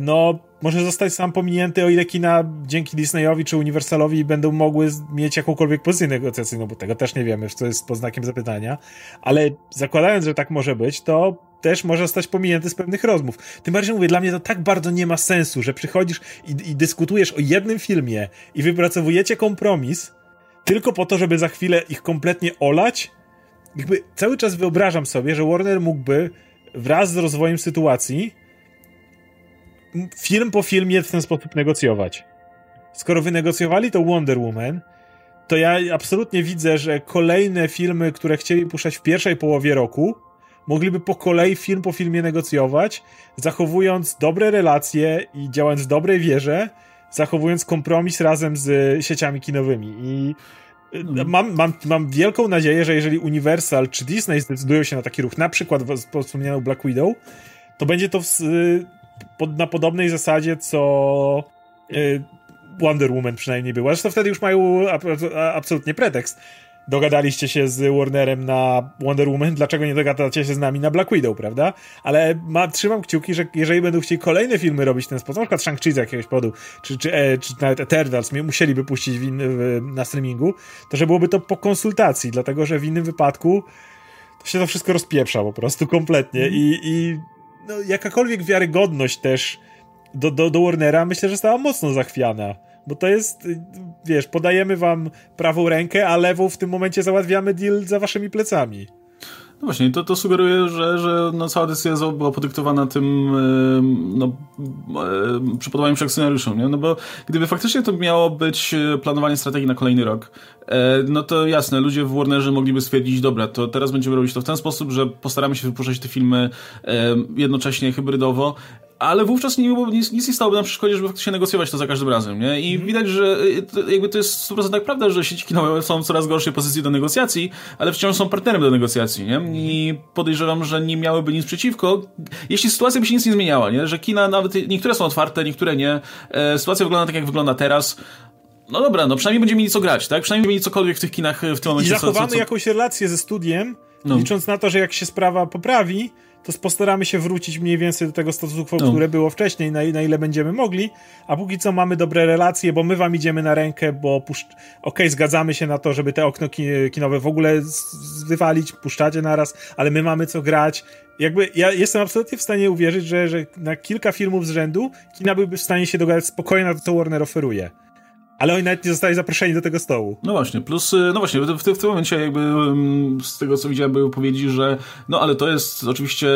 no może zostać sam pominięty, o ile kina dzięki Disneyowi czy Universalowi będą mogły mieć jakąkolwiek pozycję negocjacyjną, bo tego też nie wiemy, co jest pod znakiem zapytania, ale zakładając, że tak może być, to też może zostać pominięty z pewnych rozmów. Tym bardziej mówię, dla mnie to tak bardzo nie ma sensu, że przychodzisz i, i dyskutujesz o jednym filmie i wypracowujecie kompromis tylko po to, żeby za chwilę ich kompletnie olać. Jakby cały czas wyobrażam sobie, że Warner mógłby wraz z rozwojem sytuacji film po filmie w ten sposób negocjować. Skoro wynegocjowali to Wonder Woman, to ja absolutnie widzę, że kolejne filmy, które chcieli puszczać w pierwszej połowie roku, mogliby po kolei film po filmie negocjować, zachowując dobre relacje i działając w dobrej wierze, zachowując kompromis razem z sieciami kinowymi. I mhm. mam, mam, mam wielką nadzieję, że jeżeli Universal czy Disney zdecydują się na taki ruch, na przykład wspomnianą Black Widow, to będzie to w, pod, na podobnej zasadzie, co y, Wonder Woman przynajmniej była. Zresztą wtedy już mają absolutnie pretekst dogadaliście się z Warnerem na Wonder Woman, dlaczego nie dogadacie się z nami na Black Widow, prawda? Ale ma, trzymam kciuki, że jeżeli będą chcieli kolejne filmy robić w ten sposób, na przykład Shang-Chi z jakiegoś powodu, czy, czy, e, czy nawet Eternals musieliby puścić w in, w, na streamingu, to że byłoby to po konsultacji, dlatego że w innym wypadku to się to wszystko rozpieprza po prostu kompletnie i, i no, jakakolwiek wiarygodność też do, do, do Warnera myślę, że stała mocno zachwiana bo to jest, wiesz, podajemy wam prawą rękę, a lewą w tym momencie załatwiamy deal za waszymi plecami. No właśnie, to, to sugeruje, że, że no cała decyzja była podyktowana tym no, przypodobaniu się scenariuszom, nie? No bo gdyby faktycznie to miało być e, planowanie strategii na kolejny rok, e, no to jasne, ludzie w Warnerze mogliby stwierdzić, dobra, to teraz będziemy robić to w ten sposób, że postaramy się wypuszczać te filmy jednocześnie hybrydowo, ale wówczas nie, nic, nic nie stałoby na przeszkodzie, żeby faktycznie negocjować to za każdym razem, nie? I mm. widać, że y, jakby to jest 100% prawda, że sieci kinowe są w coraz gorszej pozycji do negocjacji, ale wciąż są partnerem do negocjacji, nie? I podejrzewam, że nie miałyby nic przeciwko, jeśli sytuacja by się nic nie zmieniała, nie? Że kina nawet, niektóre są otwarte, niektóre nie. E, sytuacja wygląda tak, jak wygląda teraz. No dobra, no przynajmniej będziemy mieli co grać, tak? Przynajmniej będziemy mieli cokolwiek w tych kinach w tym momencie. I zachowamy co, co, co... jakąś relację ze studiem, no. licząc na to, że jak się sprawa poprawi, to postaramy się wrócić mniej więcej do tego status quo, no. które było wcześniej, na, na, ile będziemy mogli, a póki co mamy dobre relacje, bo my wam idziemy na rękę, bo puszcz... okej, okay, zgadzamy się na to, żeby te okno kinowe w ogóle wywalić, puszczacie naraz, ale my mamy co grać. Jakby ja jestem absolutnie w stanie uwierzyć, że, że na kilka filmów z rzędu kina byłyby w stanie się dogadać spokojnie na to, co Warner oferuje. Ale oni nawet nie zostali zaproszeni do tego stołu. No właśnie, plus, y, no właśnie, w, w, w tym momencie jakby z tego co widziałem były powiedzi, że no ale to jest oczywiście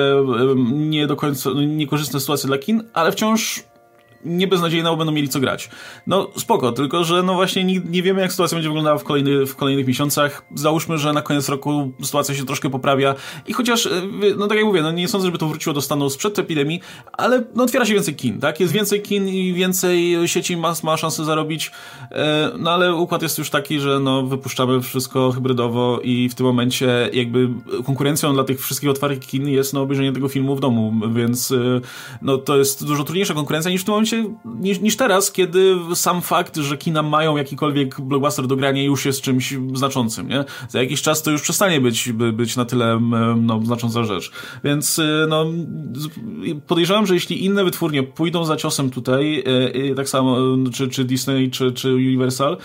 nie do końca, no, niekorzystna sytuacja dla kin, ale wciąż nie beznadziejna, będą mieli co grać. No spoko, tylko że no właśnie nie, nie wiemy jak sytuacja będzie wyglądała w, kolejny, w kolejnych miesiącach. Załóżmy, że na koniec roku sytuacja się troszkę poprawia i chociaż, e, no tak jak mówię, no nie sądzę, żeby to wróciło do stanu sprzed epidemii, ale no otwiera się więcej kin, tak? Jest więcej kin i więcej sieci ma, ma szansę zarobić, e, no ale układ jest już taki, że no wypuszczamy wszystko hybrydowo i w tym momencie jakby konkurencją dla tych wszystkich otwartych kin jest no obejrzenie tego filmu w domu, więc e, no to jest dużo trudniejsza konkurencja niż w tym momencie niż, niż teraz, kiedy sam fakt, że kina mają jakikolwiek blockbuster do grania już jest czymś znaczącym, nie? Za jakiś czas to już przestanie być, być na tyle no, znacząca rzecz. Więc y, no, podejrzewam, że jeśli inne wytwórnie pójdą za ciosem tutaj, y, tak samo, czy, czy Disney, czy, czy Universal,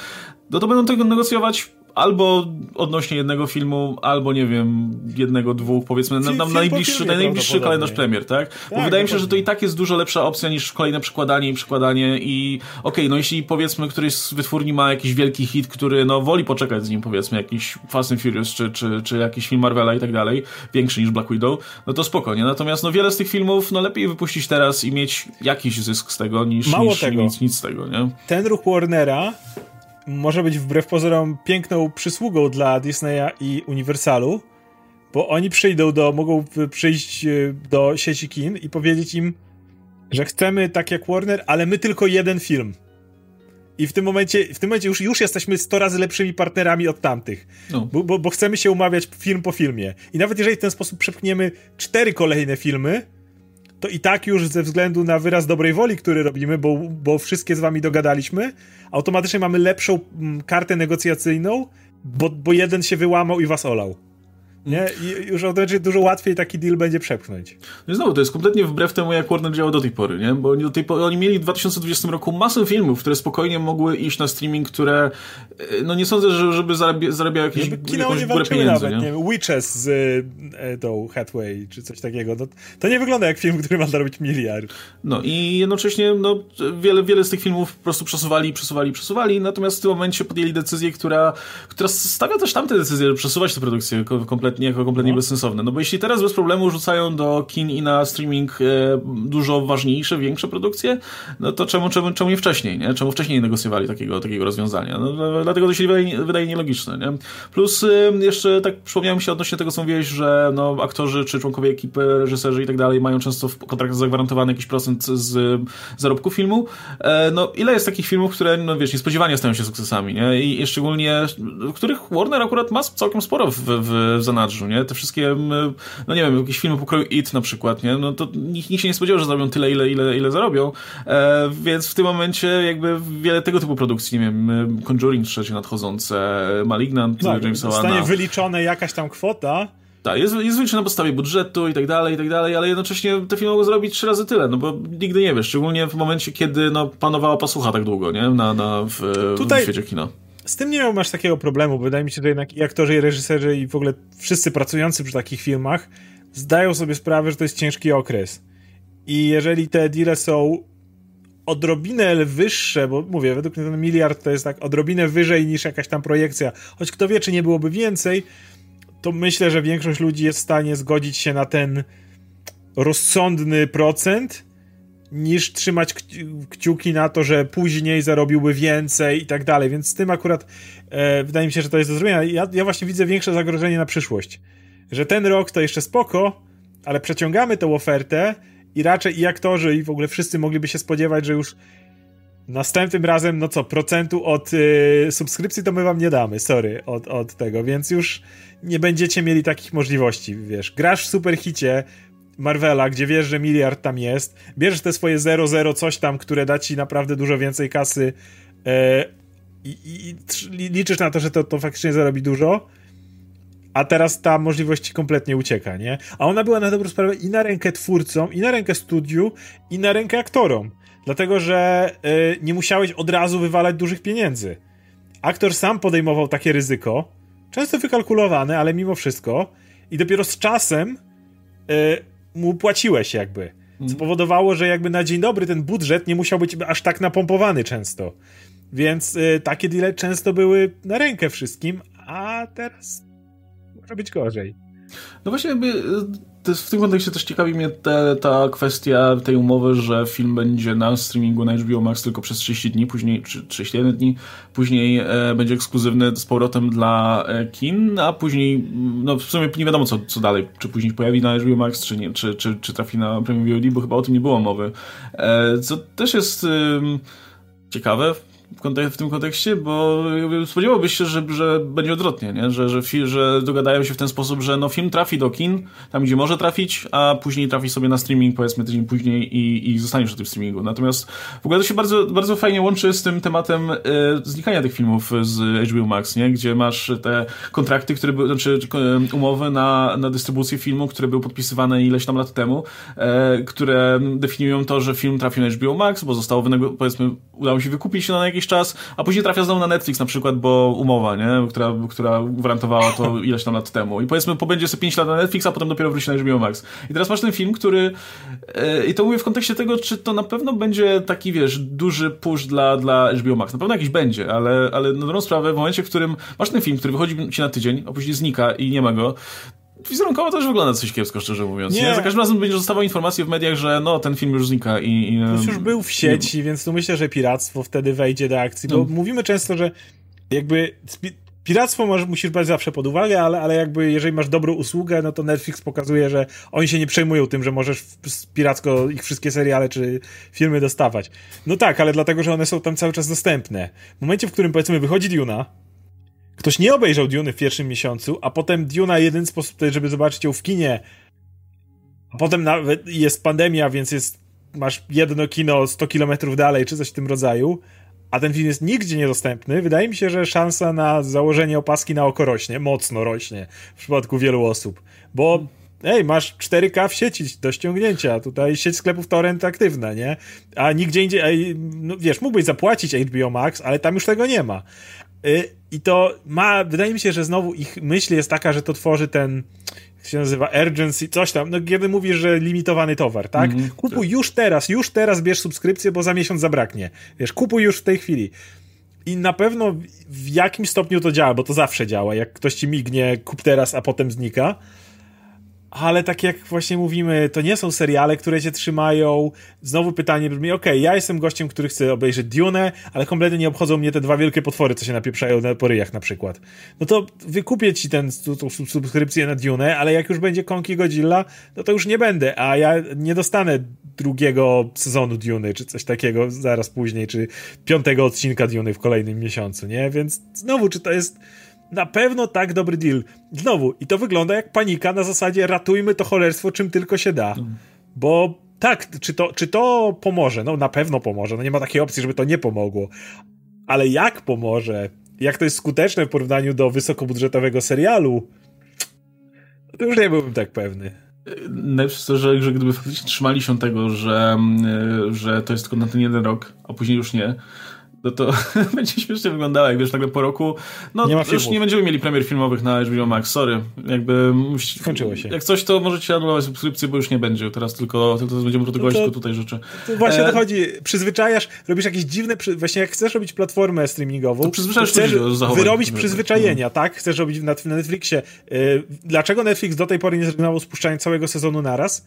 no to będą tego negocjować albo odnośnie jednego filmu, albo nie wiem, jednego, dwóch, powiedzmy, na, na najbliższy, na najbliższy kalendarz premier, tak? Bo tak, wydaje mi się, że to i tak jest dużo lepsza opcja niż kolejne przekładanie i przekładanie i okej, okay, no jeśli powiedzmy któryś z wytwórni ma jakiś wielki hit, który no woli poczekać z nim, powiedzmy jakiś Fast and Furious, czy, czy, czy jakiś film Marvela i tak dalej, większy niż Black Widow, no to spokojnie. Natomiast no wiele z tych filmów, no lepiej wypuścić teraz i mieć jakiś zysk z tego, niż, Mało niż tego. Nic, nic z tego, nie? Ten ruch Warnera może być wbrew pozorom piękną przysługą dla Disneya i Universalu, bo oni przyjdą do, mogą przyjść e, do sieci kin i powiedzieć im, że chcemy tak jak Warner, ale my tylko jeden film. I w tym momencie, w tym momencie już, już jesteśmy 100 razy lepszymi partnerami od tamtych. No. Bo, bo, bo chcemy się umawiać film po filmie. I nawet jeżeli w ten sposób przepchniemy cztery kolejne filmy, to i tak już ze względu na wyraz dobrej woli, który robimy, bo, bo wszystkie z wami dogadaliśmy, automatycznie mamy lepszą mm, kartę negocjacyjną, bo, bo jeden się wyłamał i was olał. Nie? I już automatycznie dużo łatwiej taki deal będzie przepchnąć. No i znowu, to jest kompletnie wbrew temu, jak Warner działał do tej pory, nie? Bo oni, do tej pory, oni mieli w 2020 roku masę filmów, które spokojnie mogły iść na streaming, które e, no nie sądzę, że, żeby zarabia, zarabiały jakieś, żeby jakąś górę pieniędzy. Nawet, nie? nie Witches z e, tą Hathaway, czy coś takiego. No, to nie wygląda jak film, który ma zarobić miliard. No i jednocześnie no, wiele, wiele z tych filmów po prostu przesuwali, przesuwali, przesuwali, natomiast w tym momencie podjęli decyzję, która, która stawia też tamte decyzje, żeby przesuwać tę produkcję kompletnie kompletnie, jako kompletnie no. bezsensowne. No bo jeśli teraz bez problemu rzucają do kin i na streaming e, dużo ważniejsze, większe produkcje, no to czemu, czemu, czemu nie wcześniej, nie? Czemu wcześniej nie negocjowali takiego, takiego rozwiązania? No, dlatego to się wydaje, wydaje nielogiczne, nie? Plus e, jeszcze tak przypomniałem się odnośnie tego, co mówiłeś, że no, aktorzy czy członkowie ekipy, reżyserzy i tak dalej mają często w kontraktach zagwarantowany jakiś procent z zarobku filmu. E, no ile jest takich filmów, które, no wiesz, niespodziewanie stają się sukcesami, nie? I, i szczególnie, których Warner akurat ma całkiem sporo w, w, w zanadrzu nie? Te wszystkie, no nie wiem, jakieś filmy pokroju It na przykład, nie? No to nikt, nikt się nie spodziewał, że zarobią tyle, ile, ile, ile zarobią, e, więc w tym momencie jakby wiele tego typu produkcji, nie wiem, Conjuring trzecie nadchodzące, Malignant, tak, Jamesa Wana. Zostanie wyliczone jakaś tam kwota, tak, jest, jest wyliczone na podstawie budżetu i tak dalej, i tak dalej, ale jednocześnie te filmy mogą zrobić trzy razy tyle, no bo nigdy nie wiesz, szczególnie w momencie, kiedy no, panowała pasucha tak długo, nie? Na, na, w, Tutaj... w świecie kina z tym nie masz takiego problemu, bo wydaje mi się, że jednak i aktorzy, i reżyserzy, i w ogóle wszyscy pracujący przy takich filmach zdają sobie sprawę, że to jest ciężki okres. I jeżeli te deale są odrobinę wyższe, bo mówię, według mnie ten miliard to jest tak odrobinę wyżej niż jakaś tam projekcja, choć kto wie, czy nie byłoby więcej, to myślę, że większość ludzi jest w stanie zgodzić się na ten rozsądny procent, niż trzymać kciuki na to, że później zarobiłby więcej i tak dalej, więc z tym akurat e, wydaje mi się, że to jest do zrobienia. Ja, ja właśnie widzę większe zagrożenie na przyszłość, że ten rok to jeszcze spoko, ale przeciągamy tą ofertę i raczej i aktorzy i w ogóle wszyscy mogliby się spodziewać, że już następnym razem, no co, procentu od y, subskrypcji to my wam nie damy, sorry, od, od tego, więc już nie będziecie mieli takich możliwości, wiesz, grasz w superhicie Marvela, gdzie wiesz, że miliard tam jest, bierzesz te swoje 0,0 coś tam, które da ci naprawdę dużo więcej kasy e, i, i, liczysz na to, że to, to faktycznie zarobi dużo, a teraz ta możliwość kompletnie ucieka, nie? A ona była na dobrą sprawę i na rękę twórcom, i na rękę studiu, i na rękę aktorom. Dlatego, że y, nie musiałeś od razu wywalać dużych pieniędzy. Aktor sam podejmował takie ryzyko, często wykalkulowane, ale mimo wszystko, i dopiero z czasem y, mu płaciłeś jakby. Co mhm. powodowało, że jakby na dzień dobry ten budżet nie musiał być aż tak napompowany często. Więc y, takie deale często były na rękę wszystkim, a teraz może być gorzej. No właśnie jakby w tym kontekście też ciekawi mnie te, ta kwestia tej umowy, że film będzie na streamingu na HBO Max tylko przez 30 dni, później, czy 31 dni, później e, będzie ekskluzywny z powrotem dla e, kin, a później, no w sumie nie wiadomo co, co dalej, czy później pojawi na HBO Max, czy, nie, czy, czy, czy trafi na Premium VOD, bo chyba o tym nie było mowy. E, co też jest ciekawe w, tym kontekście, bo spodziewałbyś się, że, że będzie odwrotnie, nie? Że, że, że dogadają się w ten sposób, że no, film trafi do kin, tam gdzie może trafić, a później trafi sobie na streaming, powiedzmy tydzień później i, i zostaniesz na tym streamingu. Natomiast w ogóle to się bardzo, bardzo fajnie łączy z tym tematem y, znikania tych filmów z HBO Max, nie? Gdzie masz te kontrakty, które były, znaczy umowy na, na dystrybucję filmu, które były podpisywane ileś tam lat temu, y, które definiują to, że film trafił na HBO Max, bo zostało, powiedzmy, udało się wykupić na jakiś czas, a później trafia znowu na Netflix na przykład, bo umowa, nie? Która, która gwarantowała to <laughs> ileś tam lat temu. I powiedzmy, pobędzie sobie 5 lat na Netflix, a potem dopiero wróci na HBO Max. I teraz masz ten film, który yy, i to mówię w kontekście tego, czy to na pewno będzie taki, wiesz, duży push dla, dla HBO Max. Na pewno jakiś będzie, ale, ale na dobrą sprawę, w momencie, w którym masz ten film, który wychodzi ci na tydzień, a później znika i nie ma go, wizerunkowo też wygląda coś kiepsko, szczerze mówiąc. Nie. nie? Za każdym razem będzie dostawał informacje w mediach, że no, ten film już znika i... i już, już był w sieci, więc tu myślę, że piractwo wtedy wejdzie do akcji, bo no. mówimy często, że jakby piractwo może, musisz brać zawsze pod uwagę, ale, ale jakby jeżeli masz dobrą usługę, no to Netflix pokazuje, że oni się nie przejmują tym, że możesz piracko ich wszystkie seriale czy filmy dostawać. No tak, ale dlatego, że one są tam cały czas dostępne. W momencie, w którym powiedzmy wychodzi Duna, ktoś nie obejrzał Dune w pierwszym miesiącu, a potem Duna jeden sposób, żeby zobaczyć ją w kinie, a potem nawet jest pandemia, więc jest, masz jedno kino 100 kilometrów dalej, czy coś w tym rodzaju, a ten film jest nigdzie niedostępny, wydaje mi się, że szansa na założenie opaski na oko rośnie, mocno rośnie w przypadku wielu osób, bo ej, masz 4K w sieci do ściągnięcia, tutaj sieć sklepów torrent aktywna, nie? A nigdzie indziej, ej, no wiesz, mógłbyś zapłacić HBO Max, ale tam już tego nie ma. Y, I to ma, wydaje mi się, że znowu ich myśl jest taka, że to tworzy ten, jak się nazywa, urgency, coś tam, no kiedy mówisz, że limitowany towar, tak? Mm -hmm. Kupuj już teraz, już teraz bierz subskrypcję, bo za miesiąc zabraknie. Wiesz, kupuj już w tej chwili. I na pewno w jakimś stopniu to działa, bo to zawsze działa. Jak ktoś ci mignie, kup teraz, a potem znika ale tak jak właśnie mówimy, to nie są seriale, które cię trzymają. Znowu pytanie brzmi, okej, okay, ja jestem gościem, który chce obejrzeć Dune, ale kompletnie nie obchodzą mnie te dwa wielkie potwory, co się napieprzają na poryjach na przykład. No to wykupię ci ten, subskrypcję na Dune, ale jak już będzie Konki Godzilla, no to już nie będę, a ja nie dostanę drugiego sezonu Dune, czy coś takiego zaraz później, czy piątego odcinka Dune w kolejnym miesiącu, nie? Więc znowu, czy to jest na pewno tak dobry deal. Znowu, i to wygląda jak panika na zasadzie ratujmy to cholerstwo czym tylko się da. Bo tak, czy to, czy to pomoże? No na pewno pomoże. No nie ma takiej opcji, żeby to nie pomogło. Ale jak pomoże? Jak to jest skuteczne w porównaniu do wysokobudżetowego serialu? To już nie byłbym tak pewny. Najlepsze że, że gdyby faktycznie trzymali się tego, że, że to jest tylko na ten jeden rok, a później już nie, no to <laughs> będzie śmiesznie wyglądało, jak wiesz, nagle po roku, no nie już nie będziemy mieli premier filmowych na HBO Max, sorry, jakby... Skończyło się. Jak coś, to możecie anulować subskrypcję, bo już nie będzie, teraz tylko, tylko będziemy protegować, no to, tylko tutaj rzeczy. To właśnie e... dochodzi, przyzwyczajasz, robisz jakieś dziwne, właśnie jak chcesz robić platformę streamingową, to, przyzwyczajasz chcesz wyrobić przyzwyczajenia, no. tak? Chcesz robić na, na Netflixie. Yy, dlaczego Netflix do tej pory nie zrezygnował z puszczania całego sezonu naraz?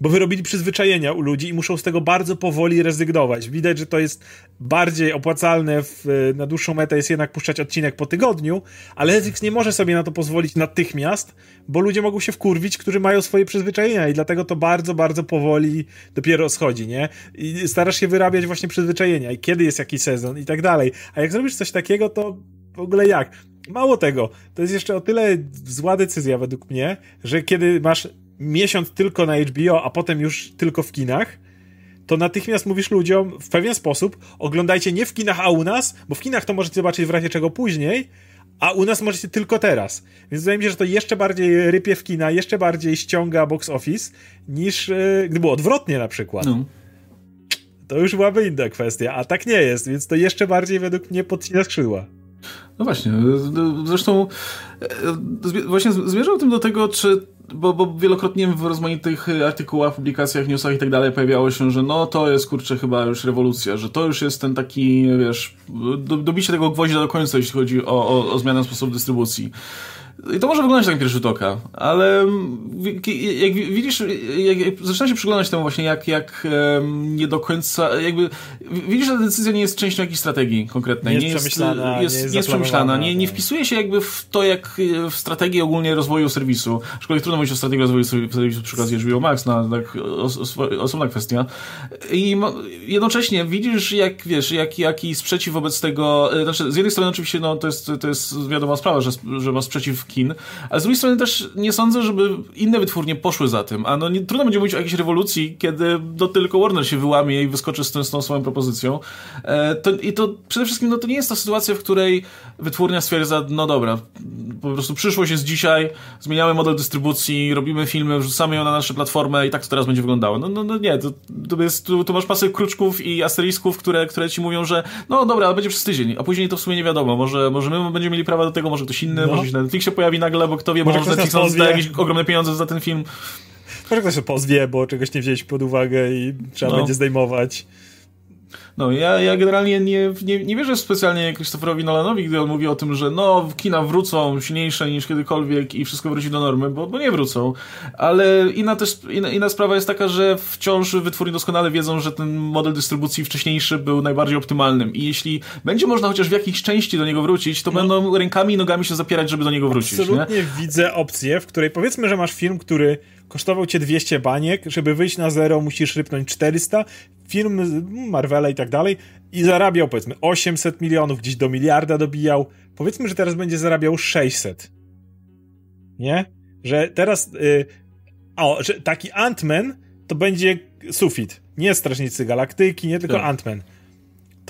Bo wyrobili przyzwyczajenia u ludzi i muszą z tego bardzo powoli rezygnować. Widać, że to jest bardziej opłacalne w, na dłuższą metę jest jednak puszczać odcinek po tygodniu, ale Netflix nie może sobie na to pozwolić natychmiast, bo ludzie mogą się wkurwić, którzy mają swoje przyzwyczajenia i dlatego to bardzo, bardzo powoli dopiero schodzi, nie? I starasz się wyrabiać właśnie przyzwyczajenia i kiedy jest jaki sezon i tak dalej. A jak zrobisz coś takiego, to w ogóle jak? Mało tego, to jest jeszcze o tyle zła decyzja według mnie, że kiedy masz miesiąc tylko na HBO, a potem już tylko w kinach, to natychmiast mówisz ludziom w pewien sposób, oglądajcie nie w kinach, a u nas, bo w kinach to możecie zobaczyć w razie czego później, a u nas możecie tylko teraz. Więc wydaje mi się, że to jeszcze bardziej rypie w kina, jeszcze bardziej ściąga box office, niż yy, gdyby było odwrotnie na przykład. No. To już byłaby inna kwestia, a tak nie jest, więc to jeszcze bardziej według mnie podcina skrzydła. No właśnie, zresztą e, właśnie zmierzał tym do tego, czy bo, bo wielokrotnie w rozmaitych artykułach, publikacjach, newsach i tak dalej pojawiało się, że no to jest kurczę chyba już rewolucja, że to już jest ten taki, wiesz, do, dobicie tego gwoździa do końca, jeśli chodzi o, o, o zmianę sposobu dystrybucji. I to może wyglądać tak pierwszy rzut oka, ale jak widzisz, jak, jak zaczyna się przyglądać temu właśnie, jak, jak nie do końca, jakby widzisz, że ta decyzja nie jest częścią jakiejś strategii konkretnej. Nie jest przemyślana. Jest, nie jest, przemyślana. Nie, nie wpisuje się jakby w to, jak w strategię ogólnie rozwoju serwisu. Aczkolwiek trudno mówić o strategii rozwoju serwisu przy okazji HBO Max, no, tak osobna kwestia. I jednocześnie widzisz, jak wiesz, jak, jaki sprzeciw wobec tego, e, znaczy z jednej strony oczywiście no, to, jest, to jest wiadoma sprawa, że, że ma sprzeciw kin, ale z drugiej strony też nie sądzę, żeby inne wytwórnie poszły za tym. A no nie, trudno będzie mówić o jakiejś rewolucji, kiedy do tylko Warner się wyłamie i wyskoczy z, tą, z tą swoją propozycją. E, to, I to przede wszystkim no, to nie jest ta sytuacja, w której wytwórnia stwierdza, no dobra, po prostu przyszłość jest dzisiaj, zmieniamy model dystrybucji, robimy filmy, wrzucamy ją na nasze platformę i tak to teraz będzie wyglądało. No, no, no nie, to, to, jest, tu, tu masz pasy kruczków i asterisków, które, które ci mówią, że no dobra, ale będzie przez tydzień, a później to w sumie nie wiadomo, może, może my będziemy mieli prawa do tego, może ktoś inny, no. może się na Netflixie pojawi nagle, bo kto wie, może, może Netflix da jakieś ogromne pieniądze za ten film. Może ktoś się pozwie, bo czegoś nie wzięliśmy pod uwagę i trzeba no. będzie zdejmować. No, ja, ja generalnie nie, nie, nie wierzę specjalnie Christopherowi Nolanowi, gdy on mówi o tym, że no, kina wrócą silniejsze niż kiedykolwiek i wszystko wróci do normy, bo, bo nie wrócą. Ale inna, też, inna, inna sprawa jest taka, że wciąż wytwórni doskonale wiedzą, że ten model dystrybucji wcześniejszy był najbardziej optymalnym i jeśli będzie można chociaż w jakiejś części do niego wrócić, to no. będą rękami i nogami się zapierać, żeby do niego wrócić. Absolutnie nie? widzę opcję, w której powiedzmy, że masz film, który kosztował cię 200 baniek, żeby wyjść na zero musisz rypnąć 400, film Marvela i tak dalej i zarabiał powiedzmy 800 milionów, gdzieś do miliarda dobijał, powiedzmy, że teraz będzie zarabiał 600. Nie? Że teraz yy, o, że taki Ant-Man to będzie sufit. Nie Strażnicy Galaktyki, nie tylko tak. Ant-Man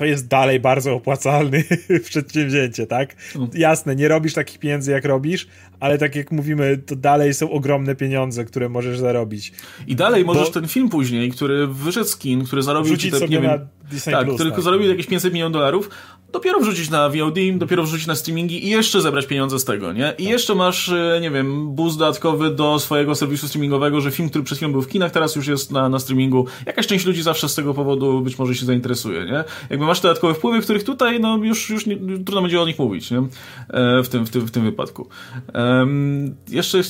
to jest dalej bardzo opłacalny <laughs> przedsięwzięcie, tak? Mm. Jasne, nie robisz takich pieniędzy, jak robisz, ale tak jak mówimy, to dalej są ogromne pieniądze, które możesz zarobić. I dalej możesz Bo... ten film później, który wyszedł z kin, który zarobił ci te, nie wiem, Disney tak, Plus, który tak. zarobił jakieś 500 milionów dolarów, dopiero wrzucić na VOD, dopiero wrzucić na streamingi i jeszcze zebrać pieniądze z tego, nie? I tak. jeszcze masz, e, nie wiem, boost dodatkowy do swojego serwisu streamingowego, że film, który przed chwilą był w kinach, teraz już jest na, na streamingu. Jakaś część ludzi zawsze z tego powodu być może się zainteresuje, nie? Jakby masz dodatkowe wpływy, których tutaj, no już, już nie, trudno będzie o nich mówić, nie? E, w, tym, w, tym, w tym wypadku. Um, jeszcze, e,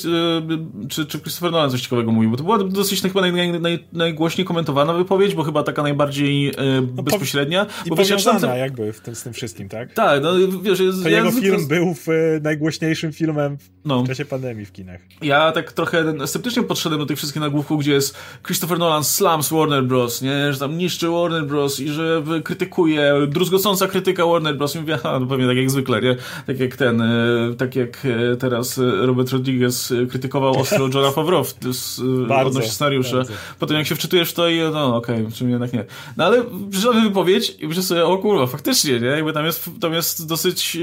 czy, czy Christopher Nolan coś ciekawego mówił, bo to była dosyć chyba naj, naj, naj, najgłośniej komentowana wypowiedź, bo chyba taka najbardziej no, bezpośrednia. I bo powiązana wiesz, jakby w tym, z tym wszystkim, tak? Tak, no wiesz... Jest, to ja jego film był w, e, najgłośniejszym filmem w no. czasie pandemii w kinach. Ja tak trochę sceptycznie podszedłem do tych wszystkich nagłówków, gdzie jest Christopher Nolan slams Warner Bros., nie? Że tam niszczy Warner Bros. i że krytykuje, druzgocąca krytyka Warner Bros. I mówię, aha, no pewnie tak jak zwykle, nie? Tak jak ten, e, tak jak e, teraz Robert Rodriguez krytykował <laughs> ostro Johna Favreau odnośnie scenariuszy. Potem jak się wczytujesz w to i no okej, okay, czym jednak nie. No ale przeczytałem wypowiedź i myślę sobie, o kurwa, faktycznie, nie? Jakby tam jest, tam jest dosyć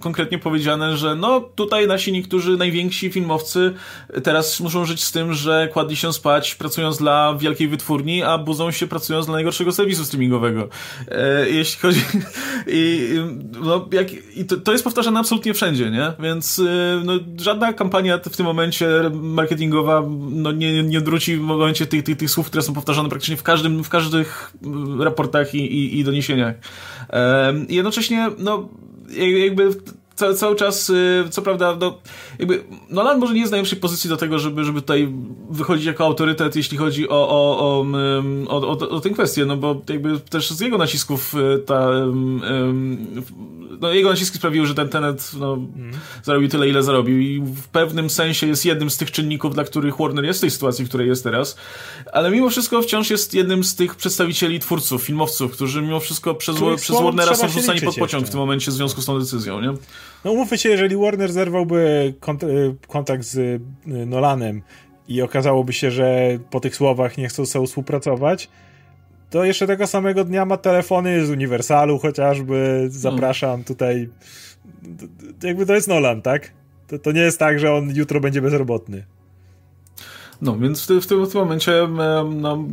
konkretnie powiedziane, że no tutaj nasi niektórzy najwięksi filmowcy teraz muszą żyć z tym, że kładli się spać pracując dla wielkiej wytwórni, a budzą się pracując dla najgorszego serwisu streamingowego. E, jeśli chodzi... <laughs> I, no, jak, i to, to jest powtarzane absolutnie wszędzie, nie? Więc e, no, żadna kampania w tym momencie marketingowa no, nie, nie odwróci w momencie tych, tych, tych słów, które są powtarzane praktycznie w każdym, w każdych raportach i, i, i doniesieniach. Jednocześnie, no, jakby cały, cały czas, y, co prawda, no, jakby Nolan może nie jest w najlepszej pozycji do tego, żeby, żeby tutaj wychodzić jako autorytet, jeśli chodzi o, o, o, o, o, o tę kwestię, no bo jakby też z jego nacisków y, ta, no jego naciski sprawiły, że ten Tenet no, mm. zarobił tyle, ile zarobił i w pewnym sensie jest jednym z tych czynników, dla których Warner jest w tej sytuacji, w której jest teraz, ale mimo wszystko wciąż jest jednym z tych przedstawicieli twórców, filmowców, którzy mimo wszystko przez, przez Warnera są rzucani pod pociąg jeszcze. w tym momencie w związku z tą decyzją, nie? No umówmy się, jeżeli Warner zerwałby kont y, kontakt z y, Nolanem i okazałoby się, że po tych słowach nie chcą sobie współpracować, to jeszcze tego samego dnia ma telefony z Uniwersalu chociażby, zapraszam tutaj. Jakby to jest Nolan, tak? To, to nie jest tak, że on jutro będzie bezrobotny. No, więc w, w, tym, w tym momencie, no,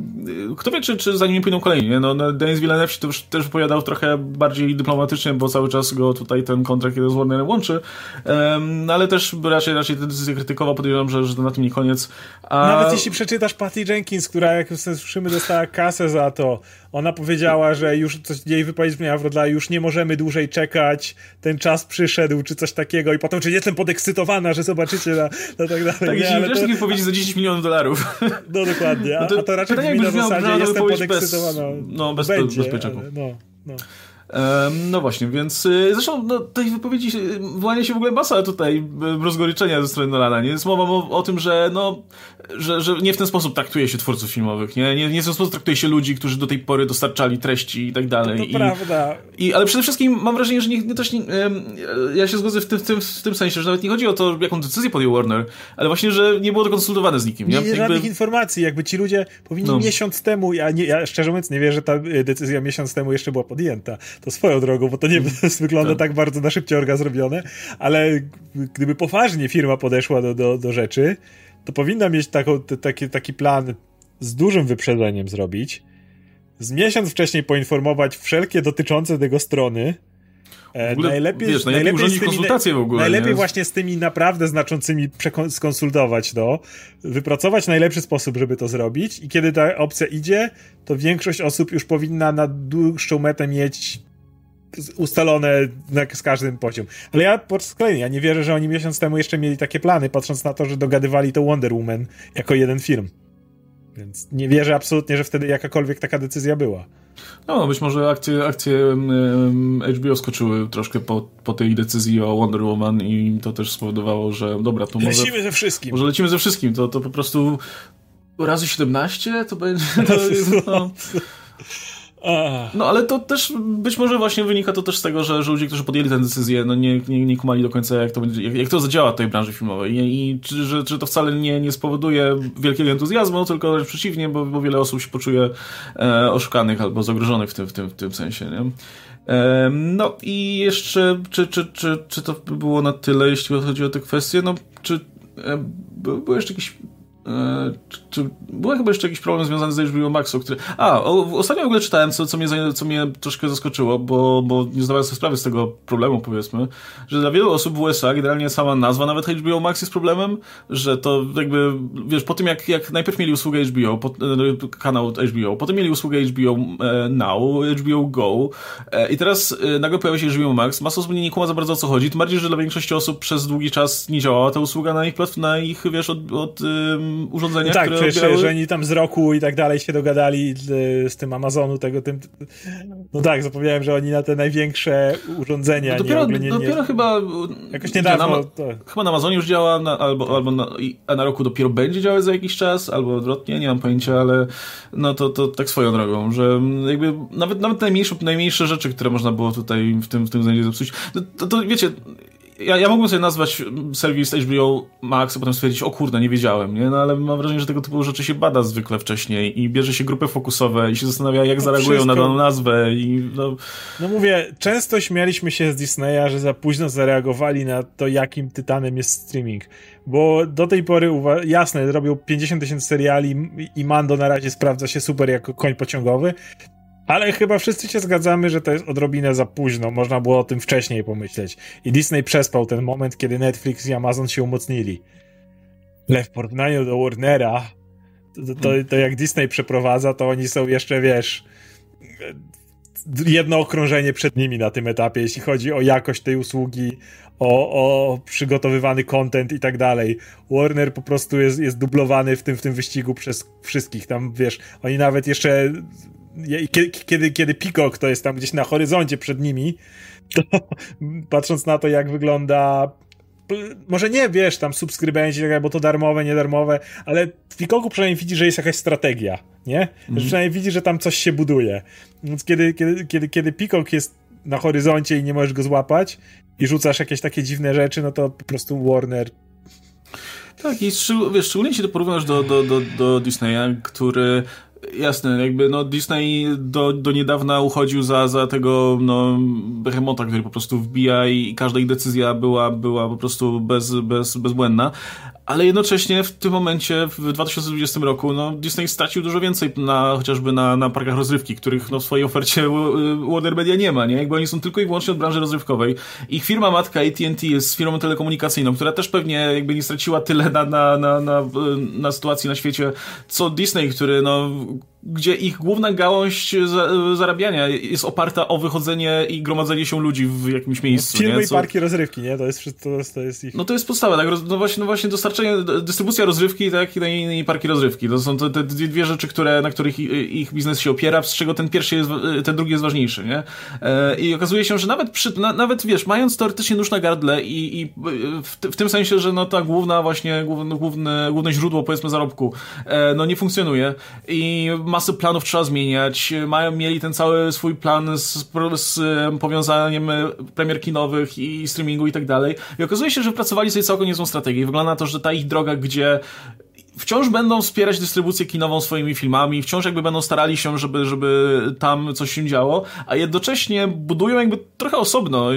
kto wie, czy, czy za nimi pójdą kolejni, nie? No, no Denis Villeneuve to już też wypowiadał trochę bardziej dyplomatycznie, bo cały czas go tutaj ten kontrakt z Warnerem łączy, um, ale też raczej, raczej tę decyzję krytykował, podejrzewam, że, że na tym nie koniec. A... Nawet jeśli przeczytasz Patty Jenkins, która, jak słyszymy, dostała kasę za to, ona powiedziała, że już coś jej wypowiedź miała w rodzaju, już nie możemy dłużej czekać, ten czas przyszedł, czy coś takiego i potem, czy jestem podekscytowana, że zobaczycie na, na tak dalej. Tak, jeśli wiesz to... wypowiedzi za 10 milionów dolarów. No dokładnie, a, no to, a to raczej brzmi na zasadzie, jestem podekscytowana. Bez, no, bez, Będzie, bez, bez no, no. No właśnie, więc y, zresztą no, tej wypowiedzi wyłania się w ogóle masa tutaj rozgoryczenia ze strony Nolana. Nie jest mowa o, o, tym, że, no, że, że nie w ten sposób traktuje się twórców filmowych, nie? Nie, nie w ten sposób traktuje się ludzi, którzy do tej pory dostarczali treści i tak dalej. To, to I, prawda. I, ale przede wszystkim mam wrażenie, że nie, nie też nie, ja się zgodzę w tym, w, tym, w tym sensie, że nawet nie chodzi o to, jaką decyzję podjął Warner, ale właśnie, że nie było to konsultowane z nikim. Nie, nie żadnych informacji, jakby ci ludzie powinni no. miesiąc temu, ja, nie, ja szczerze mówiąc nie wierzę, że ta y, decyzja miesiąc temu jeszcze była podjęta to swoją drogą, bo to nie <laughs> wygląda tak. tak bardzo na szybciorga zrobione, ale gdyby poważnie firma podeszła do, do, do rzeczy, to powinna mieć taką, taki, taki plan z dużym wyprzedzeniem zrobić, z miesiąc wcześniej poinformować wszelkie dotyczące tego strony, ogóle, najlepiej, wiesz, najlepiej, najlepiej tymi, konsultacje w ogóle. Najlepiej nie? właśnie z tymi naprawdę znaczącymi skonsultować to, wypracować najlepszy sposób, żeby to zrobić i kiedy ta opcja idzie, to większość osób już powinna na dłuższą metę mieć ustalone z każdym poziom. Ale ja po raz kolejny, ja nie wierzę, że oni miesiąc temu jeszcze mieli takie plany, patrząc na to, że dogadywali to Wonder Woman jako jeden film. Więc nie wierzę absolutnie, że wtedy jakakolwiek taka decyzja była. No, być może akcje, akcje um, HBO skoczyły troszkę po, po tej decyzji o Wonder Woman i to też spowodowało, że dobra, to może... Lecimy ze wszystkim. Może lecimy ze wszystkim, to, to po prostu razy 17 to będzie... <laughs> To jest, no, no ale to też być może właśnie wynika to też z tego, że, że ludzie, którzy podjęli tę decyzję, no nie, nie, nie kumali do końca, jak to, jak, jak to zadziała w tej branży filmowej. I, i czy, że, że to wcale nie, nie spowoduje wielkiego entuzjazmu, tylko wręcz przeciwnie, bo, bo wiele osób się poczuje e, oszukanych albo zagrożonych w tym, w tym, w tym sensie. Nie? E, no i jeszcze, czy, czy, czy, czy to było na tyle, jeśli chodzi o te kwestie? No, czy e, były jeszcze jakieś E, czy był chyba jeszcze jakiś problem związany z HBO Maxu, który... A, o, ostatnio w ogóle czytałem, co, co, mnie, co mnie troszkę zaskoczyło, bo, bo nie zdawałem sobie sprawy z tego problemu, powiedzmy, że dla wielu osób w USA generalnie sama nazwa nawet HBO Max jest problemem, że to jakby, wiesz, po tym jak, jak najpierw mieli usługę HBO, po, e, kanał HBO, potem mieli usługę HBO e, Now, HBO Go i teraz nagle pojawia się HBO Max, masa osób nie kuma za bardzo o co chodzi, tym bardziej, że dla większości osób przez długi czas nie działała ta usługa na ich, na ich wiesz, od, od urządzenia, tak, które przecież, odbierały... że oni tam z roku i tak dalej się dogadali z tym Amazonu, tego tym... No tak, zapomniałem, że oni na te największe urządzenia no dopiero, nie, nie, dopiero chyba... Jakoś niedawno... Na, to... Chyba na Amazonie już działa, na, albo, albo na, a na roku dopiero będzie działać za jakiś czas, albo odwrotnie, nie mam pojęcia, ale no to, to tak swoją drogą, że jakby nawet, nawet najmniejsze, najmniejsze rzeczy, które można było tutaj w tym, w tym względzie zepsuć, to, to, to wiecie ja, ja mógłbym sobie nazwać serwis HBO Max, a potem stwierdzić, o kurde, nie wiedziałem, nie? No ale mam wrażenie, że tego typu rzeczy się bada zwykle wcześniej i bierze się grupy fokusowe i się zastanawia, jak no zareagują wszystko. na daną nazwę i no... No mówię, często śmialiśmy się z Disneya, że za późno zareagowali na to, jakim tytanem jest streaming. Bo do tej pory, jasne, robią 50 tysięcy seriali i Mando na razie sprawdza się super jako koń pociągowy, ale chyba wszyscy się zgadzamy, że to jest odrobinę za późno. Można było o tym wcześniej pomyśleć. I Disney przespał ten moment, kiedy Netflix i Amazon się umocnili. Ale w porównaniu do Warnera, to, to, to jak Disney przeprowadza, to oni są jeszcze, wiesz, jedno okrążenie przed nimi na tym etapie, jeśli chodzi o jakość tej usługi, o, o przygotowywany content i tak dalej. Warner po prostu jest, jest dublowany w tym, w tym wyścigu przez wszystkich. Tam, wiesz, oni nawet jeszcze kiedy, kiedy Peacock to jest tam gdzieś na horyzoncie przed nimi, to <laughs> patrząc na to, jak wygląda może nie, wiesz, tam subskrybenci, tak bo to darmowe, niedarmowe, ale w Peacocku przynajmniej widzi, że jest jakaś strategia, nie? Mm. Że przynajmniej widzi, że tam coś się buduje. Więc kiedy, kiedy, kiedy, kiedy Peacock jest na horyzoncie i nie możesz go złapać i rzucasz jakieś takie dziwne rzeczy, no to po prostu Warner tak, i wiesz, szczególnie się to porównasz do, do, do, do Disneya, który Jasne, jakby no Disney do, do niedawna uchodził za, za tego no, behemota, który po prostu wbija i każda ich decyzja była, była po prostu bez, bez, bezbłędna, ale jednocześnie w tym momencie, w 2020 roku, no, Disney stracił dużo więcej na, chociażby na, na parkach rozrywki, których no, w swojej ofercie Warner Media nie ma, nie? Jakby oni są tylko i wyłącznie od branży rozrywkowej. Ich firma matka AT&T jest firmą telekomunikacyjną, która też pewnie jakby nie straciła tyle na, na, na, na, na sytuacji na świecie, co Disney, który no gdzie ich główna gałąź zarabiania jest oparta o wychodzenie i gromadzenie się ludzi w jakimś miejscu. Filmy? Co... i parki rozrywki, nie? To jest, to, to jest ich... No to jest podstawa, tak? No właśnie, no właśnie dostarczenie, dystrybucja rozrywki tak, i, i parki rozrywki. To są te, te dwie rzeczy, które, na których ich biznes się opiera, z czego ten pierwszy jest, ten drugi jest ważniejszy, nie? E, I okazuje się, że nawet przy, na, nawet wiesz, mając teoretycznie nóż na gardle i, i w, w, tym sensie, że no ta główna właśnie, główne, główne, źródło powiedzmy zarobku, e, no nie funkcjonuje i masę planów trzeba zmieniać. Mają, mieli ten cały swój plan z, z powiązaniem premier kinowych i streamingu i tak dalej. I okazuje się, że wypracowali sobie całkiem niezłą strategię. Wygląda na to, że ta ich droga, gdzie wciąż będą wspierać dystrybucję kinową swoimi filmami, wciąż jakby będą starali się, żeby, żeby tam coś się działo, a jednocześnie budują jakby trochę osobno,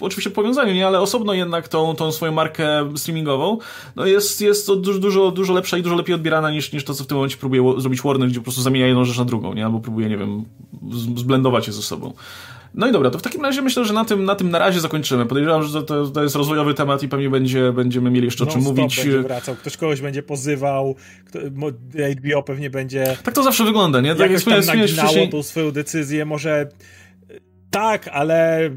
oczywiście w powiązaniu, nie, ale osobno jednak tą, tą swoją markę streamingową, no jest, jest to dużo, dużo, dużo lepsza i dużo lepiej odbierana niż, niż to, co w tym momencie próbuje zrobić Warner, gdzie po prostu zamienia jedną rzecz na drugą, nie, albo próbuje, nie wiem, zblendować je ze sobą. No i dobra, to w takim razie myślę, że na tym na, tym na razie zakończymy. Podejrzewam, że to, to jest rozwojowy temat i pewnie będzie, będziemy mieli jeszcze o czym mówić. będzie wracał, ktoś kogoś będzie pozywał, kto, HBO pewnie będzie... Tak to zawsze wygląda, nie? Tak jak tam naginało wcześniej... tą swoją decyzję, może tak, ale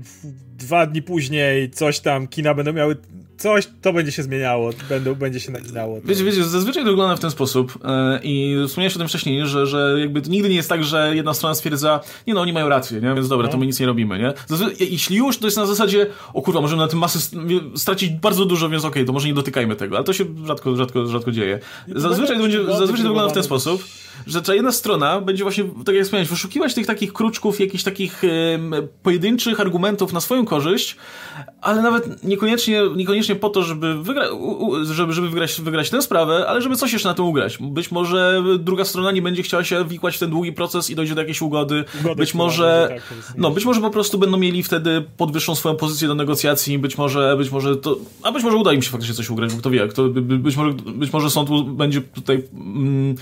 dwa dni później coś tam, kina będą miały coś, to będzie się zmieniało, będą, będzie się naginało. Wiecie, wiecie, zazwyczaj to wygląda w ten sposób yy, i wspomniałeś o tym wcześniej, że, że jakby to nigdy nie jest tak, że jedna strona stwierdza, nie no, oni mają rację, nie? więc dobra, no. to my nic nie robimy, nie? jeśli już, to jest na zasadzie, o kurwa, możemy na tym masę stracić bardzo dużo, więc okej, okay, to może nie dotykajmy tego, ale to się rzadko, rzadko, rzadko dzieje. Zazwyczaj to, będzie, zazwyczaj to wygląda w ten sposób, że ta jedna strona będzie właśnie, tak jak wspomniałeś, wyszukiwać tych takich kruczków, jakichś takich pojedynczych argumentów na swoją korzyść, ale nawet niekoniecznie, niekoniecznie po to, żeby, wygra, żeby, żeby wygrać, wygrać tę sprawę, ale żeby coś jeszcze na tym ugrać. Być może druga strona nie będzie chciała się wikłać w ten długi proces i dojdzie do jakiejś ugody. być może, tak, no, być może po prostu będą mieli wtedy podwyższą swoją pozycję do negocjacji, być może, być może to, a być może uda im się faktycznie coś ugrać, bo kto wie, kto, być może, być może sąd będzie tutaj, mm,